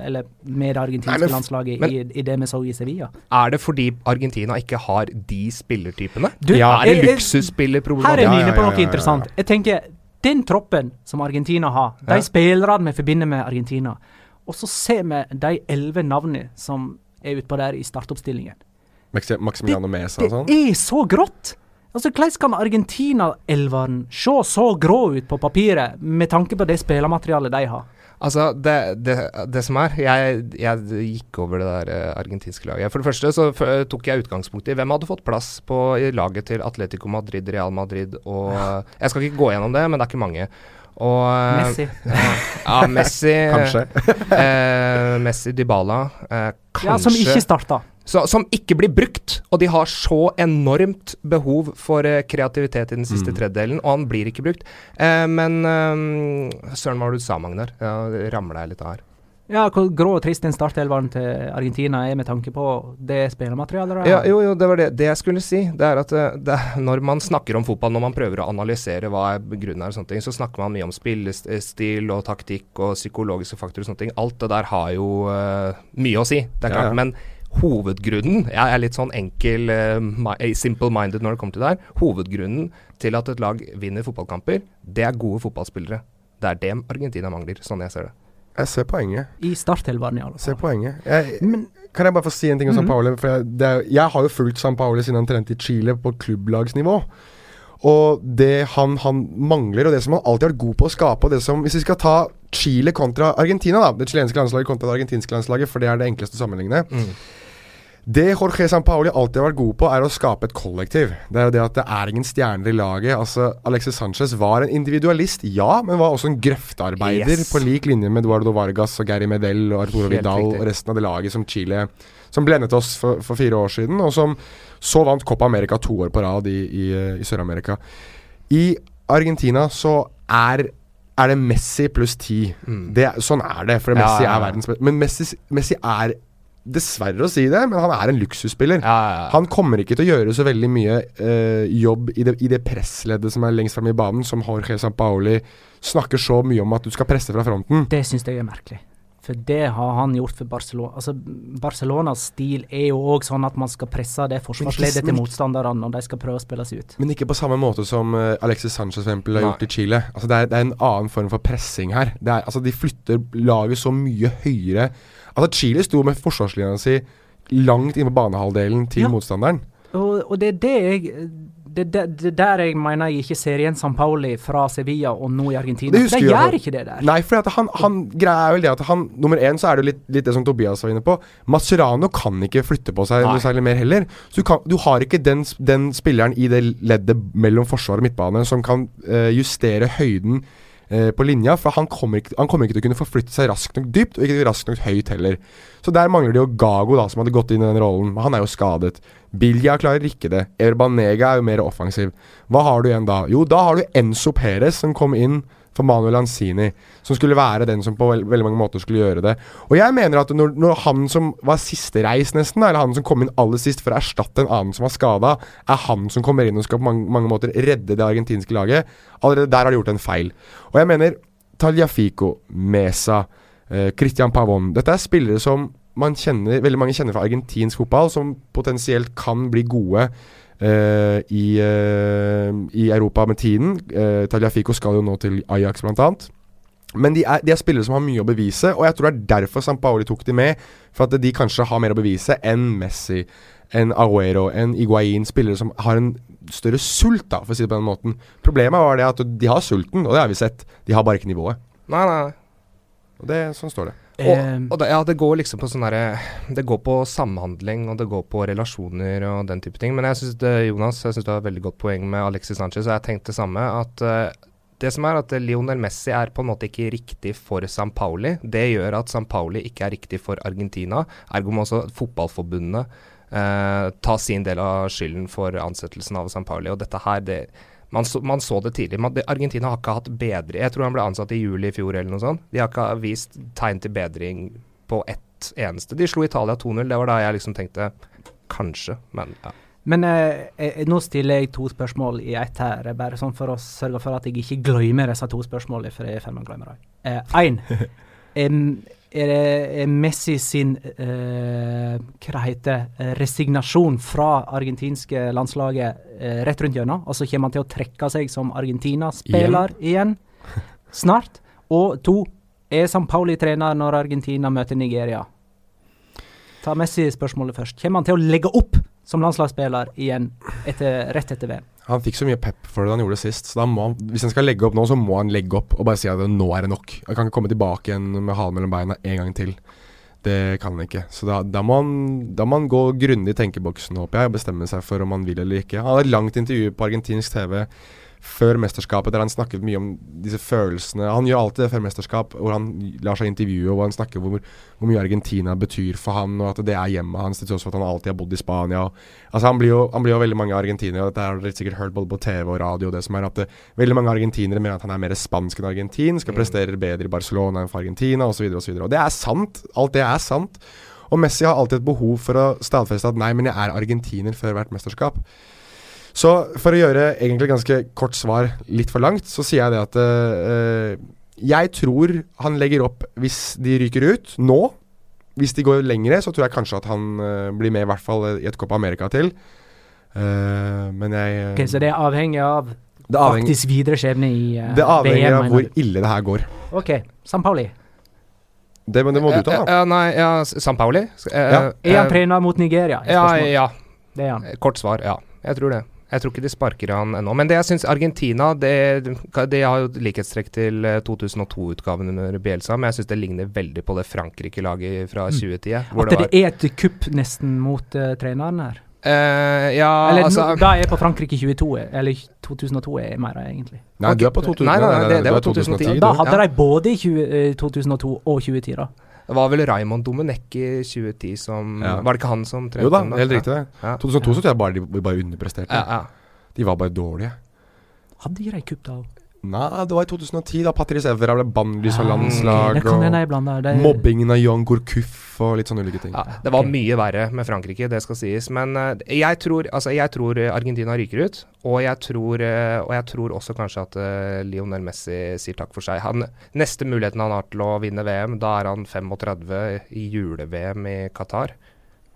eller med det argentinske Nei, men landslaget, men- i, i det vi så i Sevilla. Er det fordi Argentina ikke har de spillertypene? Du, Ja, er det jeg- jeg- luksusspillerproblematikk? Her er vi inne på ja, noe ja, ja, ja. interessant. Jeg tenker, Den troppen som Argentina har, de Ja. spillerne vi forbinder med Argentina, og så ser vi de elleve navnene som er utpå der i startoppstillingen. Maxi- Maximiliano Mesa Det og sånn. er så grått! Altså, Hvordan kan Argentina-elveren se så grå ut på papiret, med tanke på det spillermaterialet de har? Altså, det, det, det som er Jeg, jeg gikk over det der eh, argentinske laget. For det første så tok jeg utgangspunkt i hvem hadde fått plass på i laget til Atletico Madrid, Real Madrid og Jeg skal ikke gå gjennom det, men det er ikke mange. Og Messi. Messi. Ja, Messi. Kanskje. eh, Messi, Dybala. Eh, kanskje Ja, som ikke starta. Så, Som ikke blir brukt. Og de har så enormt behov for uh, kreativitet i den siste Mm. tredjedelen, og han blir ikke brukt. Uh, men uh, Søren, hva var det du sa, Magnar? Ja, ramla jeg litt av her. Ja, hvor grå og trist den startelveren til Argentina er med tanke på det spillermaterialet Ja, jo, jo, det var det, det jeg skulle si. Det er at det, når man snakker om fotball, når man prøver å analysere hva er grunnen er og sånne ting, så snakker man mye om spillestil og taktikk og psykologiske faktorer og sånne ting. Alt det der har jo uh, mye å si, det er Ja, klart. ja. Men hovedgrunnen Jeg er litt sånn enkel, eh, simple-minded når det kommer til det her. Hovedgrunnen til at et lag vinner fotballkamper, det er gode fotballspillere. Det er det Argentina mangler, sånn jeg ser det. Jeg ser poenget. I starthelveren, i alle Ser fall. poenget. Jeg, Men kan jeg bare få si en ting om San Paolo? For jeg, det er, jeg har jo fulgt San Paolo siden han trente i Chile på klubblagsnivå. Og det han, han mangler, og det som han alltid har vært god på å skape og det som, Hvis vi skal ta Chile kontra Argentina, da det chilenske landslaget kontra det argentinske landslaget, for det er det enkleste å sammenligne Det Jorge Sampaoli alltid har vært god på, er å skape et kollektiv. Det er jo det at det er ingen stjerner i laget. Altså, Alexis Sanchez var en individualist, ja, men var også en grøftearbeider Yes. på lik linje med Eduardo Vargas og Gary Medel og Arturo Helt Vidal riktig. og resten av det laget som Chile Som blendet oss for, for fire år siden, og som så vant Copa America to år på rad i, i, i Sør-Amerika. I Argentina så er er det Messi pluss ti. Mm. Det Sånn er det, for Messi ja, ja. er verdens beste. Men Messi, Messi er Dessverre å si det, men han er en luksusspiller. Ja, ja, ja. Han kommer ikke til å gjøre så veldig mye eh, jobb i det, i det pressleddet som er lengst fremme i banen, som Jorge Sampaoli snakker så mye om at du skal presse fra fronten. det syns jeg er merkelig. For det har han gjort for Barcelona. Altså, Barcelonas stil er jo òg sånn at man skal presse det forsvarsleddet til motstanderne når de skal prøve å spille seg ut. Men ikke på samme måte som eh, Alexis Sanchez for eksempel, har Nei. gjort i Chile. Altså, det, er, det er en annen form for pressing her. Det er, altså, de flytter laget så mye høyere. Altså, Chile sto med forsvarslinja si langt inne på banehalvdelen til Ja. motstanderen. Og, og det er det jeg det, det, det der jeg mener jeg ikke ser igjen San Pauli fra Sevilla og nå i Argentina. Det For de jeg i hvert gjør ikke det der. Nei, for han, han greia er vel det at han Nummer én så er det litt, litt det som Tobias var inne på. Mascherano kan ikke flytte på seg noe særlig mer heller. Så du, kan, du har ikke den, den spilleren i det leddet mellom forsvar og midtbane som kan uh, justere høyden eh, på linja. For han kommer, ikke, han kommer ikke til å kunne forflytte seg raskt nok dypt, og ikke raskt nok høyt heller. Så der mangler det jo Gago, da, som hadde gått inn i den rollen. Han er jo skadet. Bilja klarer ikke det. Erbanega er jo mer offensiv. Hva har du igjen da? Jo, da har du Enzo Perez som kom inn for Manuel Lanzini, som skulle være den som på veld, veldig mange måter skulle gjøre det. Og jeg mener at når, når han som var siste reis, nesten, eller han som kom inn aller sist for å erstatte en annen som var skada, er han som kommer inn og skal på mange, mange måter redde det argentinske laget, allerede der har de gjort en feil. Og jeg mener Taljafico, Mesa, eh, Christian Pavon Dette er spillere som man kjenner, veldig mange kjenner fra argentinsk fotball, som potensielt kan bli gode eh, i, uh, i Europa med tiden. Uh, Tagliafico skal jo nå til Ajax, blant annet. Men de er, de er spillere som har mye å bevise, og jeg tror det er derfor Sampaoli tok de med. For at de kanskje har mer å bevise enn Messi, enn Aguero, enn Iguain. Spillere som har en større sult, da, for å si det på den måten. Problemet var det at de har sulten, og det har vi sett. De har bare ikke nivået. Nei, nei. Og det, sånn står det. Og, og det, ja, det går liksom på sånn herre Det går på samhandling, og det går på relasjoner og den type ting. Men jeg syns Jonas jeg synes du har et veldig godt poeng med Alexis Sanchez, og jeg tenkte det samme. At uh, det som er at Lionel Messi er på en måte ikke riktig for San Pauli. Det gjør at San Pauli ikke er riktig for Argentina. Ergo må også fotballforbundene eh, ta sin del av skylden for ansettelsen av San Pauli. Og dette her, det man så, man så det tidlig. Man, det, Argentina har ikke hatt bedre Jeg tror han ble ansatt i juli i fjor eller noe sånt. De har ikke vist tegn til bedring på ett eneste. De slo Italia 2-0. Det var da jeg liksom tenkte kanskje, men ja. Men eh, eh, nå stiller jeg to spørsmål i ett her, bare sånn for å sørge for at jeg ikke glemmer disse to spørsmålene. For jeg er i ferd med å glemme dem. Én. er er Messi sin eh, hva heter, eh, resignasjon fra argentinske landslaget eh, rett rundt hjørnet? Altså kommer han til å trekke seg som Argentina-spiller igjen? snart? Og to, er San Pauli trener når Argentina møter Nigeria? Ta Messi-spørsmålet først. Kommer han til å legge opp som landslagsspiller igjen etter, rett etter VM? Han fikk så mye pep for det han gjorde sist, så han, hvis han skal legge opp nå, så må han legge opp og bare si at nå er det nok. Han kan ikke komme tilbake igjen med halen mellom beina en gang til. Det kan han ikke. Så da, da, må, han, da må han gå grundig i tenkeboksen, håper jeg, og bestemme seg for om han vil eller ikke. Han hadde et langt intervju på argentinsk TV før mesterskapet der han snakket mye om disse følelsene. Han gjør alltid det før mesterskap, hvor han lar seg intervjue, og hvor han snakker hvor, hvor mye Argentina betyr for han, og at det er hjemmet hans, til tross for at han alltid har bodd i Spania. Og, altså Han blir jo, han blir jo veldig mange argentinere, og dette har dere sikkert hørt både på TV og radio, det som er at det, veldig mange argentinere mener at han er mer spansk enn argentin, skal Mm. prestere bedre i Barcelona enn for Argentina, osv. Og, så videre, og det er sant. Alt det er sant. Og Messi har alltid et behov for å stadfeste at nei, men jeg er argentiner før hvert mesterskap. Så for å gjøre egentlig ganske kort svar litt for langt, så sier jeg det at eh, jeg tror han legger opp hvis de ryker ut nå. Hvis de går lengre, så tror jeg kanskje at han eh, blir med i hvert fall i et Copa America til. Uh, men jeg Ok, så det er avhengig av det avhengig, faktisk videre skjebne i VM det avhenger VM, av hvor ille det her går. OK. San Pauli. Det, men det må du ta, da. ja, nei, ja, San Pauli? Ja. Er han trener mot Nigeria? er Ja, ja. Det er han. Kort svar, ja. Jeg tror det. Jeg tror ikke de sparker han ennå. Men det jeg syns Argentina Det, det har jo likhetstrekk til eh, 2002-utgaven under Bielsa, men jeg syns det ligner veldig på det Frankrike-laget fra 2010. Hvor Mm. At det det var er et kupp nesten mot uh, treneren her. Uh, Ja, Eller altså da er jeg på Frankrike 22, eller 2002 er jeg mer egentlig. Nei, du er på 2000. Nei, nei, nei, det- det var er 2010. Da hadde ja. de både i 20, eh, 2002 og 2010, da. Det var vel Raymond Domenech i 2010 som Ja. Var det ikke han som trente Jo da, helt riktig det. Ja. 2002 så tror jeg bare de de bare underpresterte. Ja, ja. De var bare dårlige. Hadde de kupp da òg? Nei, det var i 2010, da Patrice Evra ble bannlyst fra Ah, landslag. Og. Mobbingen av Jan Gourcuff og litt sånne ulike ting. Ja, det var okay. mye verre med Frankrike, det skal sies. Men eh, jeg, tror, altså, jeg tror eh, Argentina ryker ut. Og jeg tror, eh, og jeg tror også kanskje at Lionel Messi sier takk for seg. Han, neste muligheten han har til å vinne VM, da er han 35 i jule-VM i Qatar.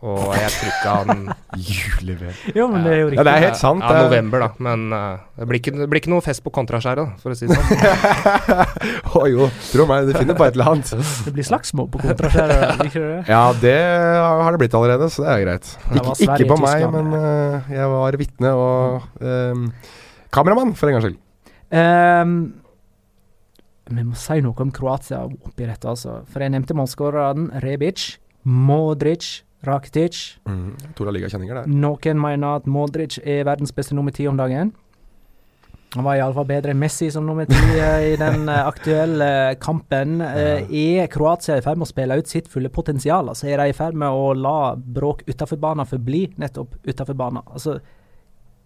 Og jeg tror ikke han Jule-VM. Jo, men det er jo Ja, det er helt sant. Ja, er- november, da. Men uh, det, blir ikke, det blir ikke noe fest på kontraskjæret, for å si det sånn. Å jo, tro meg, du finner på et eller annet. Det blir slagsmål på kontraskjæret, ikke det? Ja, det har det blitt allerede, så det er greit. Det Ikke, Sverige, ikke på meg, men uh, jeg var vitne og um, kameramann, for en gangs skyld. Um, vi må si noe om Kroatia oppi dette, altså. For jeg nevnte målskårerne Rebic, Modric, Rakitic. Mm. Tora Liga-kjenninger der. Noen mener at Modric er verdens beste nummer ti om dagen. Han var iallfall bedre enn Messi som nummer ti eh, i den eh, aktuelle kampen. Eh, er Kroatia i ferd med å spille ut sitt fulle potensial? Altså, er de i ferd med å la bråk utenfor banen forbli nettopp utenfor banen? Altså,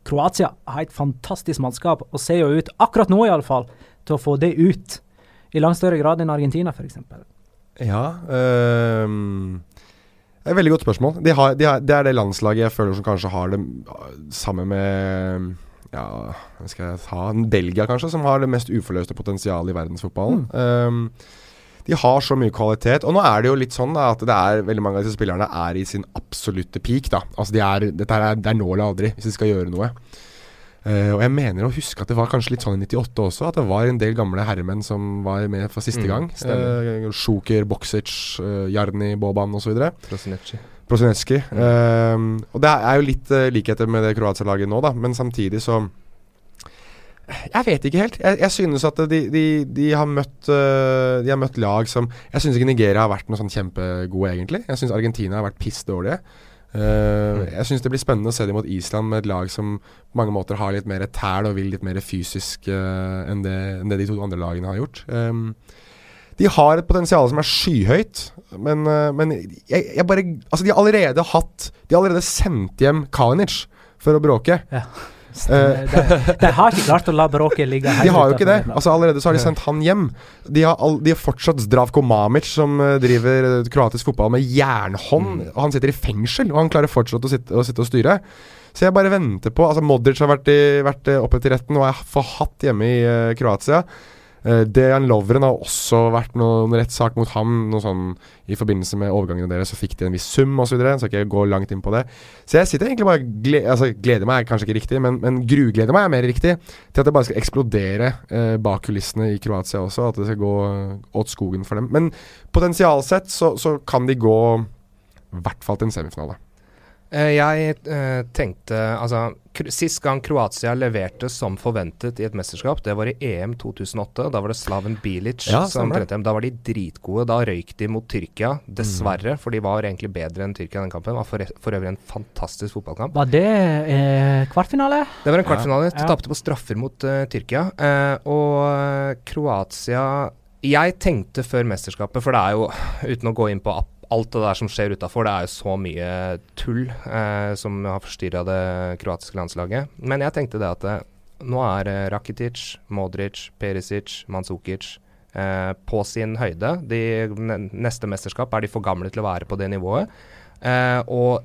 Kroatia har et fantastisk mannskap og ser jo ut, akkurat nå iallfall, til å få det ut. I langt større grad enn Argentina, f.eks. Ja ehm, Det er et veldig godt spørsmål. De har, de har, det er det landslaget jeg føler som kanskje har det uh, sammen med ja, hva skal jeg ta Belgia, kanskje, som har det mest uforløste potensialet i verdensfotballen. Ehm, de har så mye kvalitet. Og nå er det jo litt sånn da, at det er veldig mange av disse spillerne er i sin absolutte peak. da Altså de er, Dette er, det er nå eller aldri, hvis de skal gjøre noe. Eh, og jeg mener å huske at det var kanskje litt sånn i 98 også, at det var en del gamle herremenn som var med for siste Mm, gang. Uh, Sjoker, Boksic, uh, Jarni, Boban osv. Prosinecci. Prosinecki. Mm. Uh, og det er jo litt uh, likheter med det Kroatia-laget nå, da, men samtidig så Jeg vet ikke helt. Jeg, jeg synes at de, de, de, har møtt, eh, de har møtt lag som Jeg synes ikke Nigeria har vært noe sånn kjempegode, egentlig. Jeg synes Argentina har vært piss dårlige. Eh, jeg synes det blir spennende å se dem mot Island med et lag som på mange måter har litt mer tæl og vil litt mer fysisk uh, enn, det, enn det de to andre lagene har gjort. Um, de har et potensial som er skyhøyt, men, uh, men jeg, jeg bare Altså, de har allerede hatt De har allerede sendt hjem Kalinic for å bråke. Stemmer. De, de har ikke klart å la bråket ligge her De har jo ikke det. Altså Allerede så har de sendt han hjem. De har, all, de har fortsatt Zdravko Mamic, som eh, driver eh, kroatisk fotball med jernhånd. Og Han sitter i fengsel, og han klarer fortsatt å sitte, å sitte og styre. Så jeg bare venter på Altså Modric har vært, i, vært eh, oppe til retten og er forhatt hjemme i uh, Kroatia. Uh, Dejan Lovren har også vært noen noe rettssak mot ham. Noe sånn I forbindelse med overgangene deres så fikk de en viss sum osv. Så, videre, så jeg ikke gå langt inn på det. Så jeg sitter egentlig bare gle, altså, Gleder meg kanskje ikke riktig, men, men grugleder meg er mer riktig. Til at det bare skal eksplodere eh, bak kulissene i Kroatia også. At det skal gå eh, åt skogen for dem. Men potensialsett så, så kan de gå i hvert fall til en semifinale. Eh, jeg eh, tenkte Altså, sist gang Kroatia leverte som forventet i et mesterskap, det var i EM 2008. Da var det Slaven Bilic Ja, som det. trente dem. Da var de dritgode. Da røyk de mot Tyrkia, dessverre, for de var egentlig bedre enn Tyrkia i den kampen. Var for, for øvrig en fantastisk fotballkamp. Var det eh, kvartfinale? Det var en kvartfinale. De Ja. tapte på straffer mot uh, Tyrkia. Uh, og Kroatia Jeg tenkte før mesterskapet, for det er jo, uten å gå inn på app, alt det der som skjer utafor, det er jo så mye tull eh, som har forstyrra det kroatiske landslaget. Men jeg tenkte det at det, nå er eh, Rakitic, Modric, Perisic, Manzukic eh, på sin høyde. De, neste mesterskap er de for gamle til å være på det nivået. Eh, og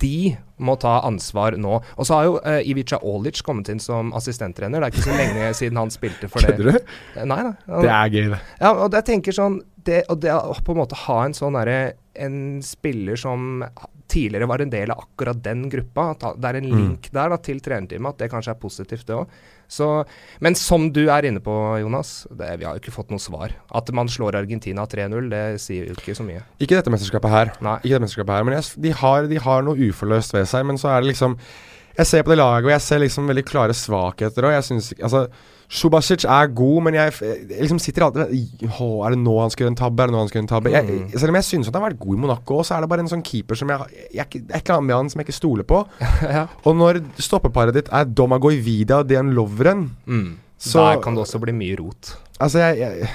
de må ta ansvar nå. Og så har jo uh, Ivica Olic kommet inn som assistenttrener. Det er ikke så lenge siden han spilte for det. Kødder du? Eh, Nei da. Det er gøy, det. Ja, og jeg tenker sånn det, Og det å på en måte ha en sånn derre En spiller som tidligere var en del av akkurat den gruppa. At det er en link der da, til trenerteamet, at det kanskje er positivt, det òg. Men som du er inne på, Jonas, det, vi har jo ikke fått noe svar. At man slår Argentina 3-0, det sier jo ikke så mye. Ikke dette mesterskapet her. Nei. Ikke dette mesterskapet her Men jeg, de, har, de har noe uforløst ved seg. Men så er det liksom Jeg ser på det laget, og jeg ser liksom veldig klare svakheter. Og jeg synes Altså Subasic er god, men jeg, jeg liksom sitter alltid Er det nå han skal gjøre en tabbe? Er det nå han skal gjøre en tabbe? Jeg, Mm. selv om jeg synes at han har vært god i Monaco, så er det bare en sånn keeper som jeg, jeg, jeg et eller annet med han som jeg ikke stoler på. ja. Og når stoppeparet ditt er Domagoj Vida og Dejan Lovren mm. Så- Der kan det også bli mye rot. Altså, jeg,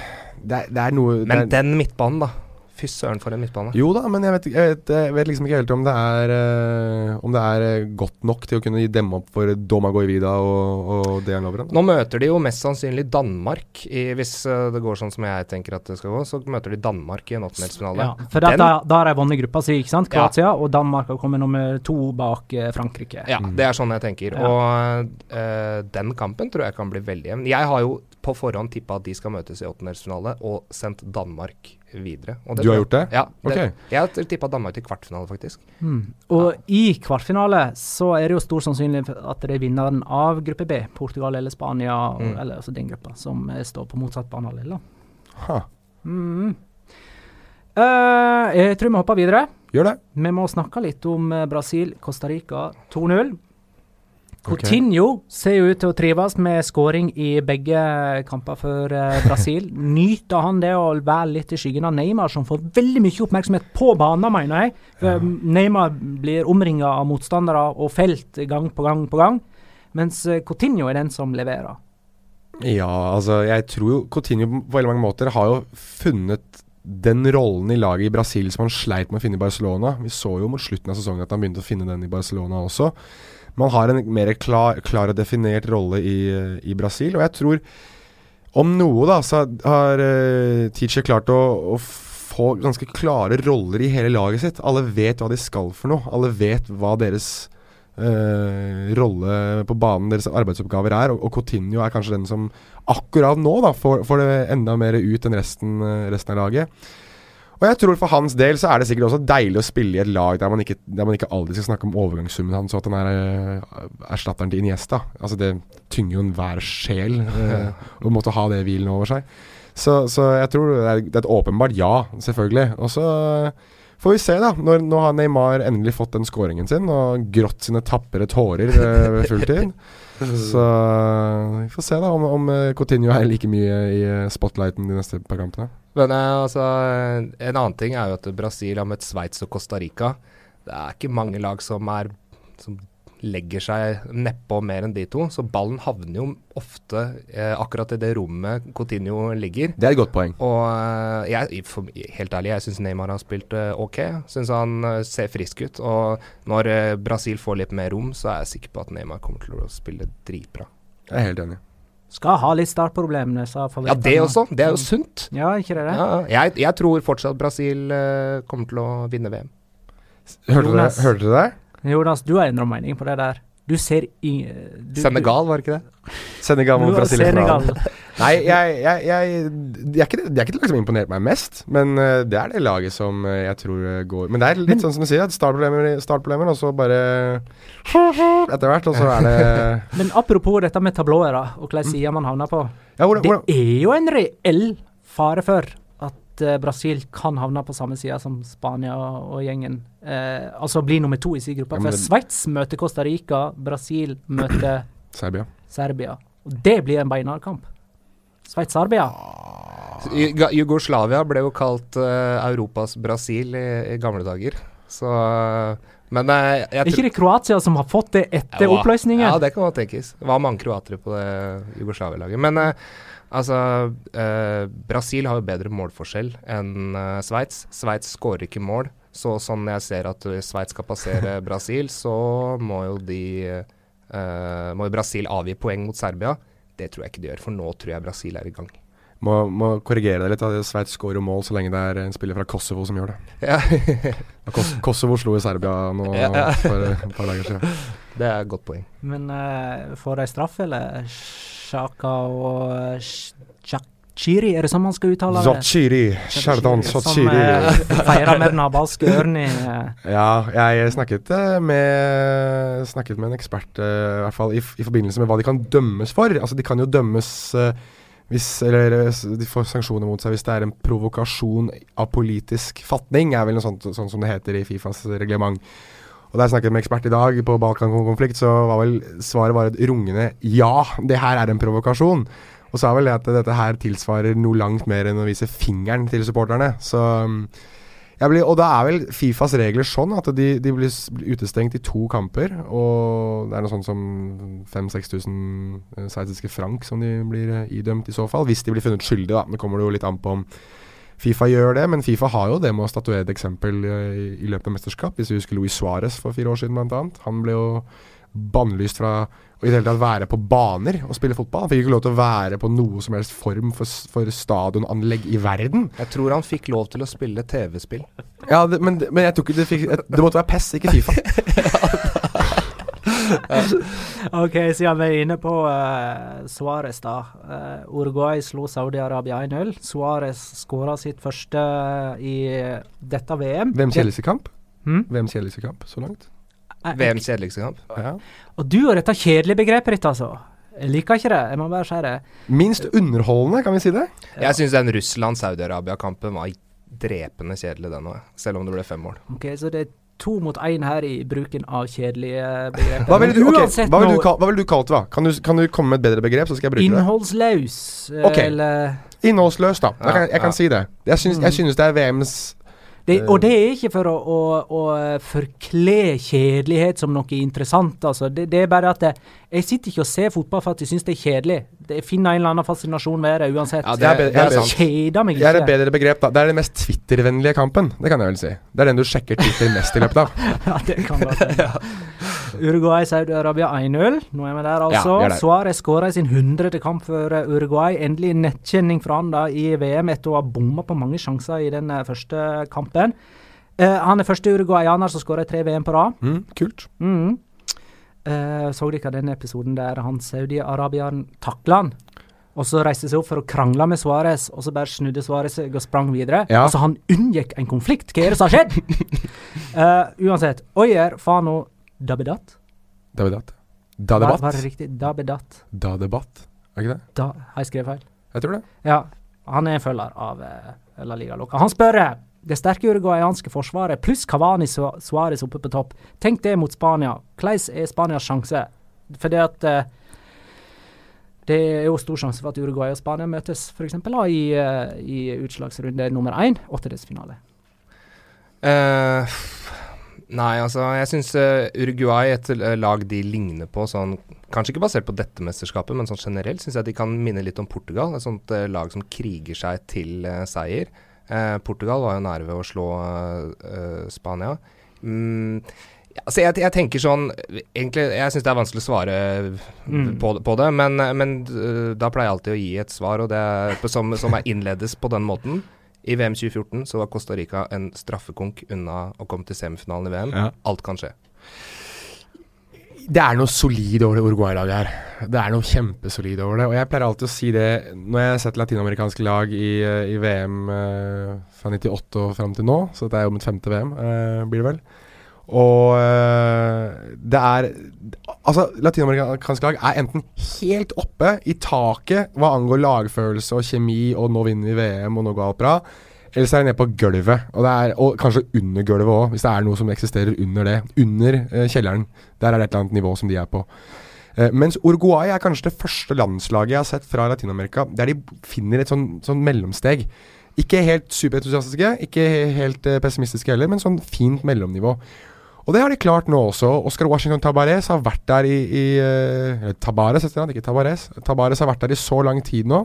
det, er, det er noe Men er, den midtbanen, da. Fy søren for en midtbane. Jo da, men jeg vet, jeg, vet, jeg vet liksom ikke helt om det er eh, Om det er eh, godt nok til å kunne demme opp for Domagoj Vida og, og Dejan Lovren. Nå møter de jo mest sannsynlig Danmark, i, hvis eh, det går sånn som jeg tenker at det skal gå. Så møter de Danmark i en åttendelsfinale. Ja, for da, har de vunnet gruppa si, ikke sant? Ja. Og Danmark har kommet nummer to bak Frankrike. Ja, det er sånn jeg tenker. Ja. Og eh, den kampen tror jeg kan bli veldig jevn. Jeg har jo på forhånd tippa at de skal møtes i åttendelsfinale, og sendt Danmark videre. Og Du har gjort det? Ja. Det, okay. Jeg har tippa Danmark til kvartfinale, faktisk. Mm. Og i kvartfinale så er det jo stor sannsynlighet at det er vinneren av gruppe B, Portugal eller Spania, Mm. eller altså den gruppa, som eh, står på motsatt banehalvdel. Ha. Mm. Uh, jeg tror vi hopper videre. Gjør det. Vi må snakke litt om eh, Brasil-Costa Rica 2-0. Coutinho ser jo ut til å trives med skåring i begge kamper for eh, Brasil. Nyter han det å være litt i skyggen av Neymar, som får veldig mye oppmerksomhet på banen, mener jeg. Ja. Neymar blir omringa av motstandere og felt gang på gang på gang, mens eh, Coutinho er den som leverer. Ja, altså jeg tror jo Coutinho på veldig mange måter har jo funnet den rollen i laget i Brasil som han sleit med å finne i Barcelona. Vi så jo mot slutten av sesongen at han begynte å finne den i Barcelona også. Man har en mer klar, klar og definert rolle i, eh, i Brasil, og jeg tror om noe da, så har uh, Teacher klart å, å få ganske klare roller i hele laget sitt. Alle vet hva de skal for noe. Alle vet hva deres uh, rolle på banen, deres arbeidsoppgaver er. Og, og Coutinho er kanskje den som akkurat nå da, får, får det enda mer ut enn resten, resten av laget. Og jeg tror for hans del så er det sikkert også deilig å spille i et lag der man ikke, der man ikke alltid skal snakke om overgangssummen hans, og at han er uh, erstatteren til Iniesta. Altså Det tynger jo enhver sjel uh, å måtte ha det hvilen over seg. Så, så jeg tror det er, det er et åpenbart ja, selvfølgelig. Og så får vi se, da. Når, nå har Neymar endelig fått den scoringen sin og grått sine tapre tårer uh, ved fulltid. Så vi får se da om, om Coutinho er like mye i spotlighten de neste par kampene. Men eh, altså, en annen ting er jo at Brasil har møtt Sveits og Costa Rica. Det er ikke mange lag som, er, som legger seg nedpå mer enn de to. Så ballen havner jo ofte eh, akkurat i det rommet Coutinho ligger. Det er et godt poeng. Og eh, jeg, for, helt ærlig, jeg syns Neymar har spilt eh, ok. Syns han eh, ser frisk ut. Og når eh, Brasil får litt mer rom, så er jeg sikker på at Neymar kommer til å spille dritbra. Jeg er helt enig. Skal ha litt startproblemer, sa Ja, det også. Det er jo sunt. Ja, ikke det? det? Ja, jeg, jeg tror fortsatt Brasil uh, kommer til å vinne VM. Hørte dere det? Jonas, du har endra mening på det der. Du ser i du, Senegal, var det ikke det? Senegal mot Brasil i finalen. Nei, jeg, jeg, jeg, det, er ikke, det er ikke det laget som har imponert meg mest, men eh, det er det laget som eh, jeg tror eh, går Men det er litt sånn som du sier, startproblemer, startproblemer og så bare Etter hvert, og så er det Men apropos dette med tablåer da, og hvilken side man havner på. Ja, hvordan, Det er jo en reell fare for at eh, Brasil kan havne på samme side som Spania og gjengen. Eh, altså bli nummer to i sin gruppe. Ja, for Sveits møter Costa Rica, Brasil møter Serbia. Serbia. Og det blir en beinhard kamp. Sveits-Serbia. Ju- Jugoslavia ble jo kalt uh, Europas Brasil i, i gamle dager. Så Men eh, jeg Er ikke det Kroatia som har fått det etter Ja, oppløsningen? Ja, det kan godt tenkes. Det var mange kroatere på det Jugoslavia-laget. Men eh, altså eh, Brasil har jo bedre målforskjell enn eh, Sveits. Sveits skårer ikke mål. Så sånn jeg ser at Sveits skal passere Brasil, så må jo de eh, Må jo Brasil avgi poeng mot Serbia. Det tror jeg ikke de gjør, for nå tror jeg Brasil er i gang. Må, må korrigere deg litt. da. Sveits skårer jo mål så lenge det er en spiller fra Kosovo som gjør det. Ja, Kos Kosovo slo i Serbia nå Ja, ja. for et par dager siden. det er et godt poeng. Men uh, får de straff, eller? Sjaka og Chakchiri, er det sånn man skal uttale det? Zochiri. Shardan Som Zochiri. uh, feirer med den nabalske ørnen i eh, Ja, jeg snakket eh, med Snakket med en ekspert, eh, i hvert fall i, i forbindelse med hva de kan dømmes for. Altså, de kan jo dømmes eh, hvis Eller eh, de får sanksjoner mot seg hvis det er en provokasjon av politisk fatning, er vel noe sånt, sånn som det heter i Fifas reglement. Og Da jeg snakket med ekspert i dag på Balkan-konflikt, så var vel svaret var et rungende ja, det her er en provokasjon. Og sa vel det at dette her tilsvarer noe langt mer enn å vise fingeren til supporterne. Så um, blir, og da er vel Fifas regler sånn at de, de blir, utestengt i to kamper. Og det er noe sånt som 5000-6000 eh, sveitsiske frank som de blir eh, idømt i så fall. Hvis de blir funnet skyldige, da. Nå kommer det jo litt an på om Fifa gjør det, men Fifa har jo det med å statuere et eksempel eh, i, i løpet av mesterskap. Hvis vi husker Luis Suárez for fire år siden, annet. Han ble jo bannlyst fra å i det hele tatt være på baner og spille fotball. Han fikk ikke lov til å være på noe som helst form for, for stadionanlegg i verden. Jeg tror han fikk lov til å spille TV-spill. Ja, det, men, men jeg tror ikke det fikk Det måtte være PES, ikke Fifa. OK, siden vi er inne på uh, Suárez, da. Uh, Uruguay slo Saudi-Arabia 1-0. Suárez skåra sitt første i dette VM. Hvem kjedeligste kamp? Hm? Hvem kjedeligste kamp så langt? Eh, VMs kjedeligste kamp. Ja. Og du og dette kjedelige begrepet ditt, altså. Jeg liker ikke det, jeg må bare si det. Minst underholdende, kan vi si det? Jeg syns den Russland-Saudi-Arabia-kampen var drepende kjedelig, den òg. Selv om det ble fem mål. Ok, Så det er to mot én her i bruken av kjedelige begreper. Hva ville du, okay, ok, hva vil du, kal- hva vil du kalt det? da? Kan du, kan du komme med et bedre begrep, så skal jeg bruke det? Innholdsløs, Okay. Ok. eller Innholdsløs, da. Jeg kan, jeg kan Ja. si det. Jeg syns, jeg Mm. synes det er VMs det, Eh. Og det er ikke for å, å, å forkle kjedelighet som noe interessant, altså. Det, det er bare at det, jeg sitter ikke og ser fotball for at jeg syns det er kjedelig. Det, jeg finner en eller annen fascinasjon ved det uansett. Ja, det er bedre, det er kjeder meg ikke. Det er et bedre begrep, da. Det er den mest Twitter-vennlige kampen. Det kan jeg vel si. Det er den du sjekker Twitter mest i løpet av. ja, det kan godt hende. Uruguay, Saudi-Arabia 1-0. Nå er vi der, altså. Ja. Suárez skåra i sin hundrede kamp for eh, Uruguay. Endelig nettkjenning fra han da i VM etter å ha bomma på mange sjanser i den eh, første kampen. Uh, han er første uruguayaner som skårer tre VM på rad. Mm, kult. Mm. Eh, så dere den episoden der han Saudi-Arabieren takla han? Og så reiste seg opp for å krangle med Suárez, og så bare snudde Suárez seg og sprang videre. Ja. Altså, han unngikk en konflikt. Hva er det som har skjedd? uh, uansett. Oyer Fano Dabedat. Dabedat. Da Var, var det riktig? Dabedat. Da debatt. Er ikke det? Da har jeg skrevet feil. Jeg tror det. Ja. Han er en følger av uh, La Liga Loca. Han spør det sterke uruguayanske forsvaret pluss Cavani Su- Suárez oppe på topp. Tenk det mot Spania. Hvordan er Spanias sjanse? For det at eh, Det er jo stor sjanse for at Uruguay og Spania møtes f.eks. I, eh, i utslagsrunde nummer én, åttedelsfinale. Uh, nei, altså jeg syns Uruguay, et lag de ligner på sånn Kanskje ikke basert på dette mesterskapet, men sånn generelt syns jeg de kan minne litt om Portugal. Et sånt uh, lag som kriger seg til seier. Eh, Portugal var jo nære ved å slå eh, Spania. Mm, altså jeg, jeg tenker sånn Egentlig, jeg syns det er vanskelig å svare Mm. på, på det, men, men eh, da pleier jeg alltid å gi et svar, og det er, som, som er innledes på den måten. I VM 2014 så var Costa Rica en straffekonk unna å komme til semifinalen i VM. Ja. Alt kan skje. Det er noe solid over det Uruguay-laget her. Det er noe kjempesolid over det. Og jeg pleier alltid å si det når jeg har sett latinamerikanske lag i, eh, i VM eh, fra 98 og fram til nå, så dette er jo mitt femte VM, eh, blir det vel. Og eh, det er Altså, latinamerikanske lag er enten helt oppe i taket hva angår lagfølelse og kjemi, og nå vinner vi VM, og nå går alt bra. Eller så er det nede på gulvet, og, er, og kanskje under gulvet òg, hvis det er noe som eksisterer under det. Under eh, kjelleren. Der er det et eller annet nivå som de er på. Eh, mens Uruguay er kanskje det første landslaget jeg har sett fra Latin-Amerika der de finner et sånn, sånn mellomsteg. Ikke helt superentusiastiske, ikke helt eh, pessimistiske heller, men sånn fint mellomnivå. Og det har de klart nå også. Oscar Washington Tabares har vært der i, i eh, Tabares, heter han, ikke Tabares. Tabares har vært der i så lang tid nå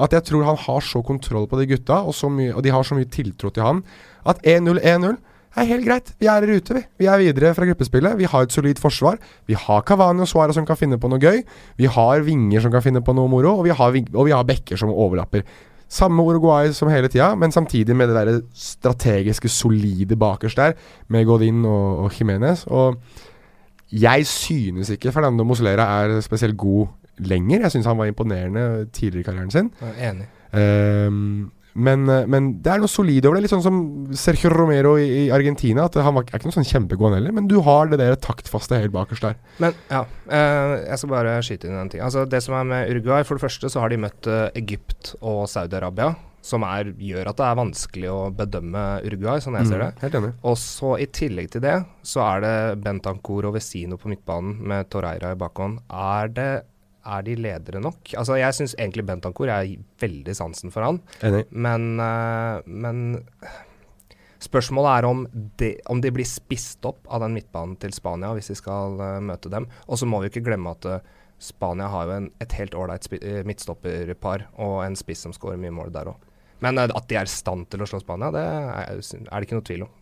at jeg tror han har så kontroll på de gutta, og, og de har så mye tiltro til han, at 1-0, 1-0 er helt greit. Vi er i rute, vi. Vi er videre fra gruppespillet. Vi har et solid forsvar. Vi har Cavani og Suárez som kan finne på noe gøy. Vi har vinger som kan finne på noe moro, og vi har, og vi har bekker som overlapper. Samme Uruguay som hele tida, men samtidig med det der strategiske, solide bakerst der, med Godin og, og Jimenez. Og jeg synes ikke Fernando Moslera er spesielt god lenger. Jeg syns han var imponerende tidligere i karrieren sin. Enig. Um, men, eh, men det er noe solid over det. Litt sånn som Sergio Romero i, i Argentina. At Han var, er ikke noe sånn kjempegod heller, men du har det der taktfaste helt bakerst der. Men ja, eh, jeg skal bare skyte inn en ting. Altså Det som er med Uruguay, for det første så har de møtt eh, Egypt og Saudi-Arabia, som er, gjør at det er vanskelig å bedømme Uruguay, sånn jeg ser det. Mm, helt enig. Og så i tillegg til det, så er det Bentancour og Vesino på midtbanen med Torreira i bakhånd. Er det er de ledere nok? Altså Jeg syns egentlig Bentancour Jeg har veldig sansen for han, Enig. men, eh, men Spørsmålet er om de, om de blir spist opp av den midtbanen til Spania hvis de skal eh, møte dem. Og så må vi ikke glemme at eh, Spania har jo en, et helt ålreit midtstopperpar og en spiss som skårer mye mål der òg. Men at de er i stand til å slå Spania, det er, er det ikke noe tvil om.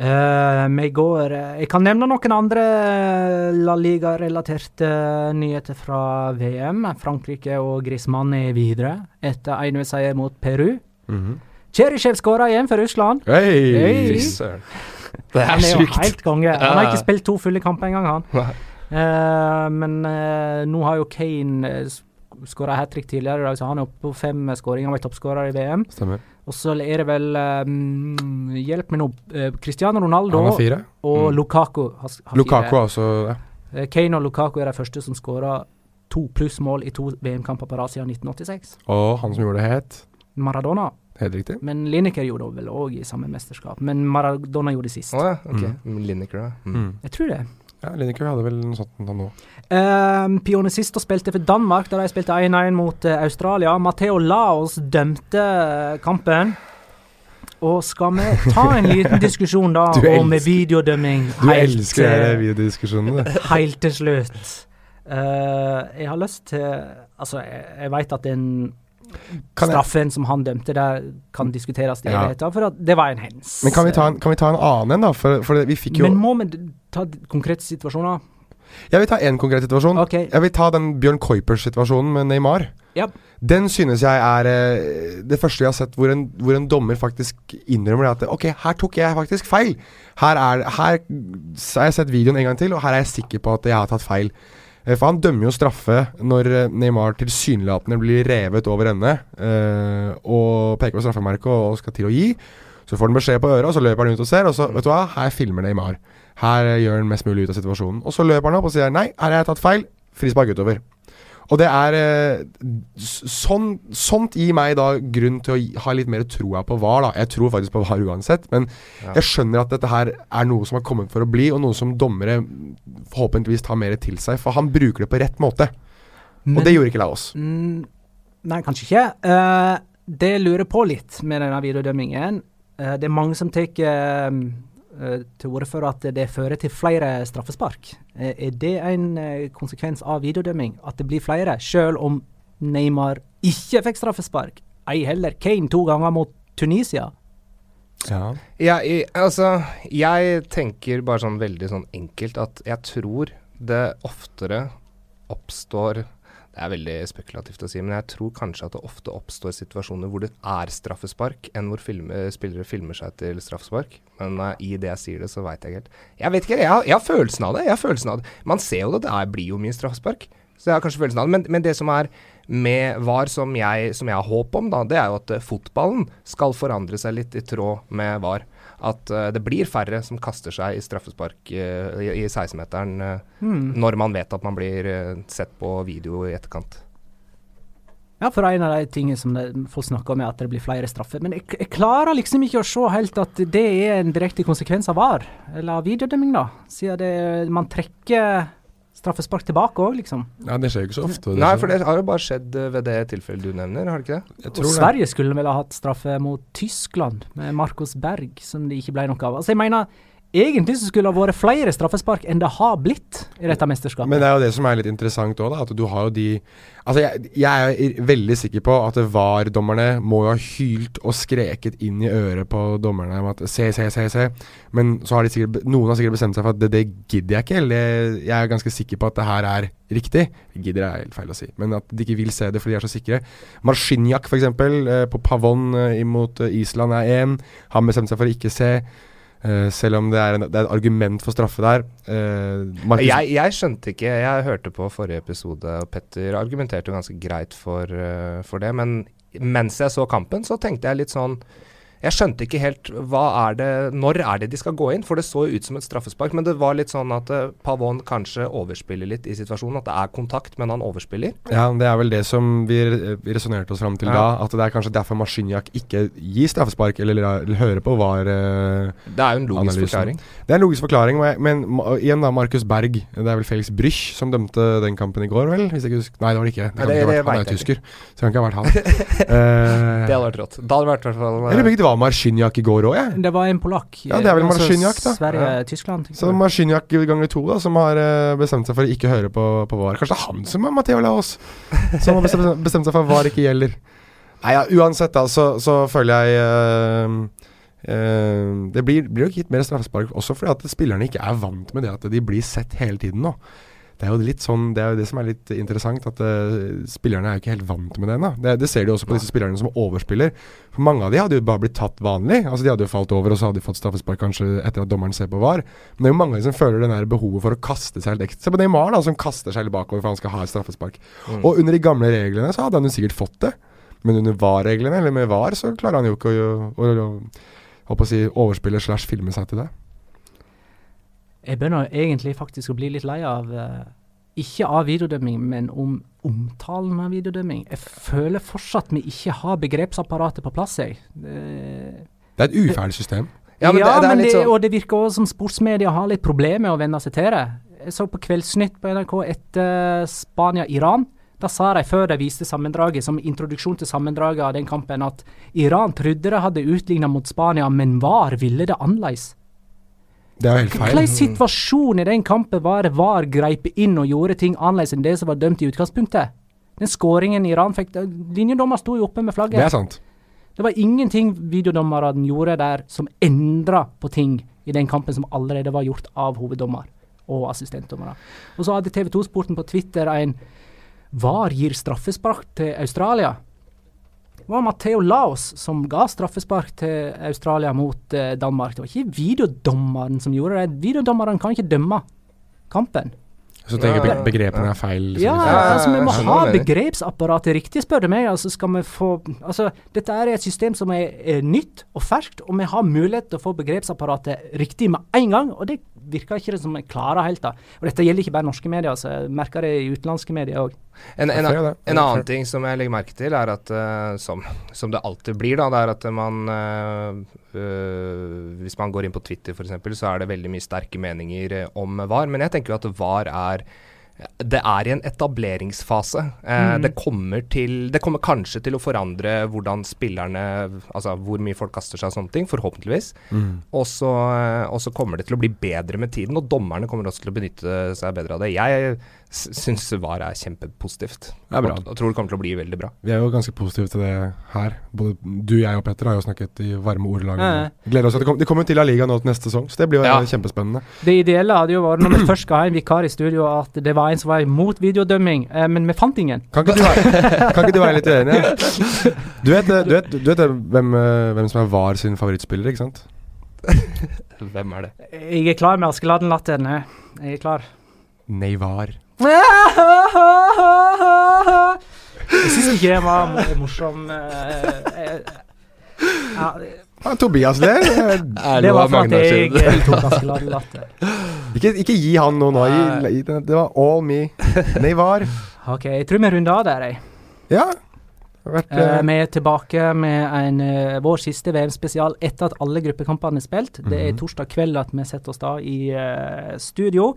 Eh, uh, går eh, Jeg kan nevne noen andre eh, La Liga-relaterte nyheter fra VM. Frankrike og Griezmann er videre etter 1-0-seier mot Peru. Mhm. Cheryshev skåra igjen for Russland. Hey. Søren. Det Han er er jo sjukt. helt konge. Han har ikke spilt to fulle kamper engang, han. Uh, men nå har jo Kane skåra hat trick tidligere i dag, så han er oppe på fem skåringer. Han var toppskårer i VM. Stemmer. Og så er det vel um, Hjelp meg nå. Uh, Cristiano Ronaldo Han har fire. og Mm. Lukaku har, har Lukaku fire. også. Ja. Eh, Kane og Lukaku er de første som skåra to plussmål i to VM-kamper på rad siden 1986. Og han som gjorde det, het Maradona. Helt riktig. Men Lineker gjorde det vel òg i samme mesterskap. Men Maradona gjorde det sist. Å ja, ok. Lineker, da. Mm. Mm. Jeg tror det. Ja, Lineker hadde vel noe sånt nå. Uh, Pionicisto spilte for Danmark da de spilte 1-1 mot uh, Australia. Matheo Laos dømte eh, kampen. Og skal vi ta en liten diskusjon da om videodømming? Du helt elsker videodiskusjonene, du. Helt til slutt. Uh, jeg har lyst til Altså, jeg, jeg veit at en straffen som han dømte der, kan diskuteres i Ja. for det var en hens. Men kan vi ta en, kan vi ta en annen en, da? For, for vi fikk jo Men må vi ta konkrete situasjoner? Jeg vil ta én konkret situasjon. Okay. Jeg vil ta den Bjørn Kuipers-situasjonen med Neymar. Yep. Den synes jeg er eh, det første jeg har sett hvor en, hvor en dommer faktisk innrømmer det at Ok, her tok jeg faktisk feil. Her, er, her har jeg sett videoen en gang til, og her er jeg sikker på at jeg har tatt feil. Eh, For han dømmer jo straffe når eh, Neymar tilsynelatende blir revet over ende eh, og peker på straffemerket og skal til å gi. Så får han beskjed på øret, og så løper han ut og ser, og så Vet du hva, her filmer Neymar. Her gjør han mest mulig ut av situasjonen. Og så løper han opp og sier nei, her har jeg tatt feil. Frispark utover. Og det er eh, sånn, Sånt gir meg da grunn til å ha litt mer troa på VAR. da Jeg tror faktisk på VAR uansett, men Ja. jeg skjønner at dette her er noe som har kommet for å bli, og noe som dommere forhåpentligvis tar mer til seg. For han bruker det på rett måte, og det gjorde ikke Laos. Nei, kanskje ikke. Uh, det lurer på litt med denne videodømmingen Uh, Det er mange som tar eh, til orde for at det fører til flere straffespark. Eh, er det en eh, konsekvens av videodømming? At det blir flere, selv om Neymar ikke fikk straffespark? Ei heller Kane to ganger mot Tunisia. Ja. Jeg, altså, jeg tenker bare sånn veldig sånn enkelt at jeg tror det oftere oppstår Det er veldig spekulativt å si, men jeg tror kanskje at det ofte oppstår situasjoner hvor det er straffespark, enn hvor filme, spillere filmer seg til straffespark. Men uh, i det jeg sier det, så veit jeg helt. Jeg vet ikke, jeg har, jeg har følelsen av det. jeg har følelsen av det. Man ser jo det, det er, blir jo mye straffespark. Så jeg har kanskje følelsen av det. Men, men det som er med VAR som jeg, som jeg har håp om, da, det er jo at eh, fotballen skal forandre seg litt i tråd med VAR. At eh, det blir færre som kaster seg i straffespark eh, i, i 16-meteren eh, Hmm. når man vet at man blir sett på video i etterkant. Ja, for en av de tingene som folk snakker om, er at det blir flere straffer. Men jeg, jeg klarer liksom ikke å se helt at det er en direkte konsekvens av VAR, eller av videodømming, da. Siden det, man trekker straffespark tilbake òg, liksom. ja, det skjer jo ikke så ofte. Nei, for det har jo bare skjedd eh, ved det tilfellet du nevner, har det ikke det? Jeg Og Sverige det. Sverige skulle vel ha hatt straffe mot Tyskland, med Marcos Berg, som det ikke ble noe av. Altså, jeg mener, egentlig så skulle det vært flere straffespark enn det har blitt i dette mesterskapet. Men det er jo det som er litt interessant òg, at du har jo de Altså, jeg, jeg er veldig sikker på at VAR-dommerne må jo ha hylt og skreket inn i øret på dommerne om at se, se, se, se. Men så har de sikkert noen har sikkert bestemt seg for at det, det gidder jeg ikke. Eller jeg er ganske sikker på at det her er riktig. Gidder er helt feil å si, men at de ikke vil se det fordi de er så sikre. Marsjinjak, f.eks. Eh, på Pavon eh, imot eh, Island er én. Han bestemte seg for å ikke se. Eh, selv om det er, en, det er et argument for straffe der. Uh, Jeg, jeg skjønte ikke Jeg hørte på forrige episode, og Petter argumenterte jo ganske greit for, uh, for det. Men mens jeg så kampen, så tenkte jeg litt sånn Jeg skjønte ikke helt hva er det Når er det de skal gå inn? For det så jo ut som et straffespark. Men det var litt sånn at uh, Pavon kanskje overspiller litt i situasjonen. At det er kontakt, men han overspiller. Ja, det er vel det som vi, vi resonnerte oss fram til Ja. da. At det er kanskje derfor Maskinjak ikke gir straffespark, eller, eller hører på VAR. eh, Det er jo en logisk Analysen. forklaring. det er en logisk forklaring, men igjen da, Markus Berg. Det er vel Felix Brüch som dømte den kampen i går, vel? Hvis jeg ikke husker Nei, det var det ikke. Det kan det- ikke det vært, han er jo tysker, så det kan ikke ha vært han. uh, Det hadde vært rått. Da hadde det vært i hvert fall var Marciniak i går òg, jeg. Det var en polakk. Ja, det er vel Altså, Marciniak, da. Sverige-Tyskland. Så Marsjinjak ganger to, da, som har eh, bestemt seg for å ikke høre på, på VAR. Kanskje det er han som er Matheo Laos, som har bestemt, bestemt seg for at VAR ikke gjelder. Nei, ja, Uansett, da, så, så føler jeg uh, uh, Det blir, blir jo gitt mer straffespark også fordi at spillerne ikke er vant med det at de blir sett hele tiden nå. Det er jo litt sånn, det er jo det som er litt interessant, at uh, spillerne er jo ikke helt vant med det ennå. Det, det ser du også på disse spillerne som overspiller. For mange av de hadde jo bare blitt tatt vanlig. Altså De hadde jo falt over, og så hadde de fått straffespark kanskje etter at dommeren ser på VAR. Men det er jo mange som føler den der behovet for å kaste seg helt ekstra. Se på Neymar, da, som kaster seg litt bakover for han skal ha et straffespark. Og under de gamle reglene så hadde han jo sikkert fått det. Men under VAR-reglene, eller med VAR, så klarer han jo ikke å, å, å, å, å si, overspille slash filme seg til det. Jeg begynner egentlig faktisk å bli litt lei av eh, Ikke av videodømming, men om omtalen av videodømming. Jeg føler fortsatt vi ikke har begrepsapparatet på plass, jeg. Det, Det er et uferdig system. Ja, men det- det er men litt det, sånn- og det virker også som sportsmedia har litt problemer med å venne seg til det. Jeg så på Kveldsnytt på NRK etter Spania-Iran. Da sa de før de viste sammendraget, som introduksjon til sammendraget av den kampen, at Iran trodde de hadde utligna mot Spania, men VAR ville det annerledes. Det er jo helt feil. Hvilken situasjon i den kampen var VAR greip inn og gjorde ting annerledes enn det som var dømt i utgangspunktet? Den skåringen Iran fikk Linjedommer sto jo oppe med flagget. Det er sant. Det var ingenting videodommerne gjorde der som endra på ting i den kampen som allerede var gjort av hoveddommer og assistentdommere. Og så hadde TV 2-sporten på Twitter en VAR gir straffespark til Australia. Det var Matheo Laos som ga straffespark til Australia mot eh, Danmark. Det var ikke videodommeren som gjorde det. Videodommeren kan ikke dømme kampen. Så tenker jeg begrepene er feil. Ja, liksom. ja, altså vi må ha begrepsapparatet riktig, spør du meg. Altså skal vi få Altså, dette er et system som er, er nytt og ferskt, og vi har mulighet til å få begrepsapparatet riktig med en gang. Og det virker ikke det som jeg klarer helt, da. Og dette gjelder ikke bare norske medier, altså. Jeg merker det i utenlandske medier òg. En, en, en annen ting som jeg legger merke til, er at uh, som, som det alltid blir, da, det er at man uh, uh, Hvis man går inn på Twitter f.eks., så er det veldig mye sterke meninger om VAR. Men jeg tenker jo at VAR er det er i en etableringsfase. Eh, Mm. det, kommer til, det kommer kanskje til å forandre hvordan spillerne Altså hvor mye folk kaster seg og sånne ting, forhåpentligvis. Mm. Og så, eh, kommer det til å bli bedre med tiden, og dommerne kommer også til å benytte seg bedre av det. Jeg syns VAR er kjempepositivt. Det er bra. Og, og tror det kommer til å bli veldig bra. Vi er jo ganske positive til det her. Både du, jeg og Petter har jo snakket i varme ordelag. det. Gleder oss til at det kommer, de kommer til La Liga nå til neste sesong, så det blir jo Ja. kjempespennende. Det ideelle hadde jo vært, når vi først skal ha en vikar i studio, at det var en som var imot videodømming, eh, men vi fant ingen. Kan ikke du være, kan ikke du være litt uenig? Du vet, eh, du vet, du vet eh, hvem, eh, hvem som er VAR sin favorittspiller, ikke sant? Hvem er det? Jeg er klar med Askeladden-latteren. Jeg er klar. Neyvar. Jeg syns ikke det var morsom eh, eh, ja, Ah, Tobias ler. Eh, Det var for at jeg eh, tok Askeladden-latter. Ikke, ikke gi han noe nå. Det var all me. Nei var. OK, jeg tror vi runder av der, jeg. Ja. Vært, uh, eh, vi er tilbake med en, uh, vår siste VM-spesial etter at alle gruppekampene er spilt. Det er Mhm. torsdag kveld at vi setter oss da i uh, studio.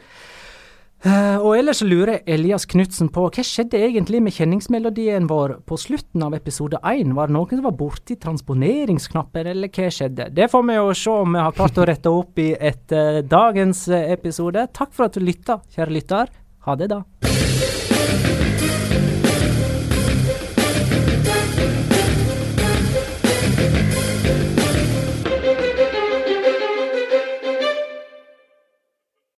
Eh, og ellers lurer Elias Knutsen på hva skjedde egentlig med kjenningsmelodien vår på slutten av episode 1? Var det noen som var borti transponeringsknappen, eller hva skjedde? Det får vi jo se om vi har klart å rette opp i etter dagens eh, episode. Takk for at du lytta, kjære lytter. Ha det, da.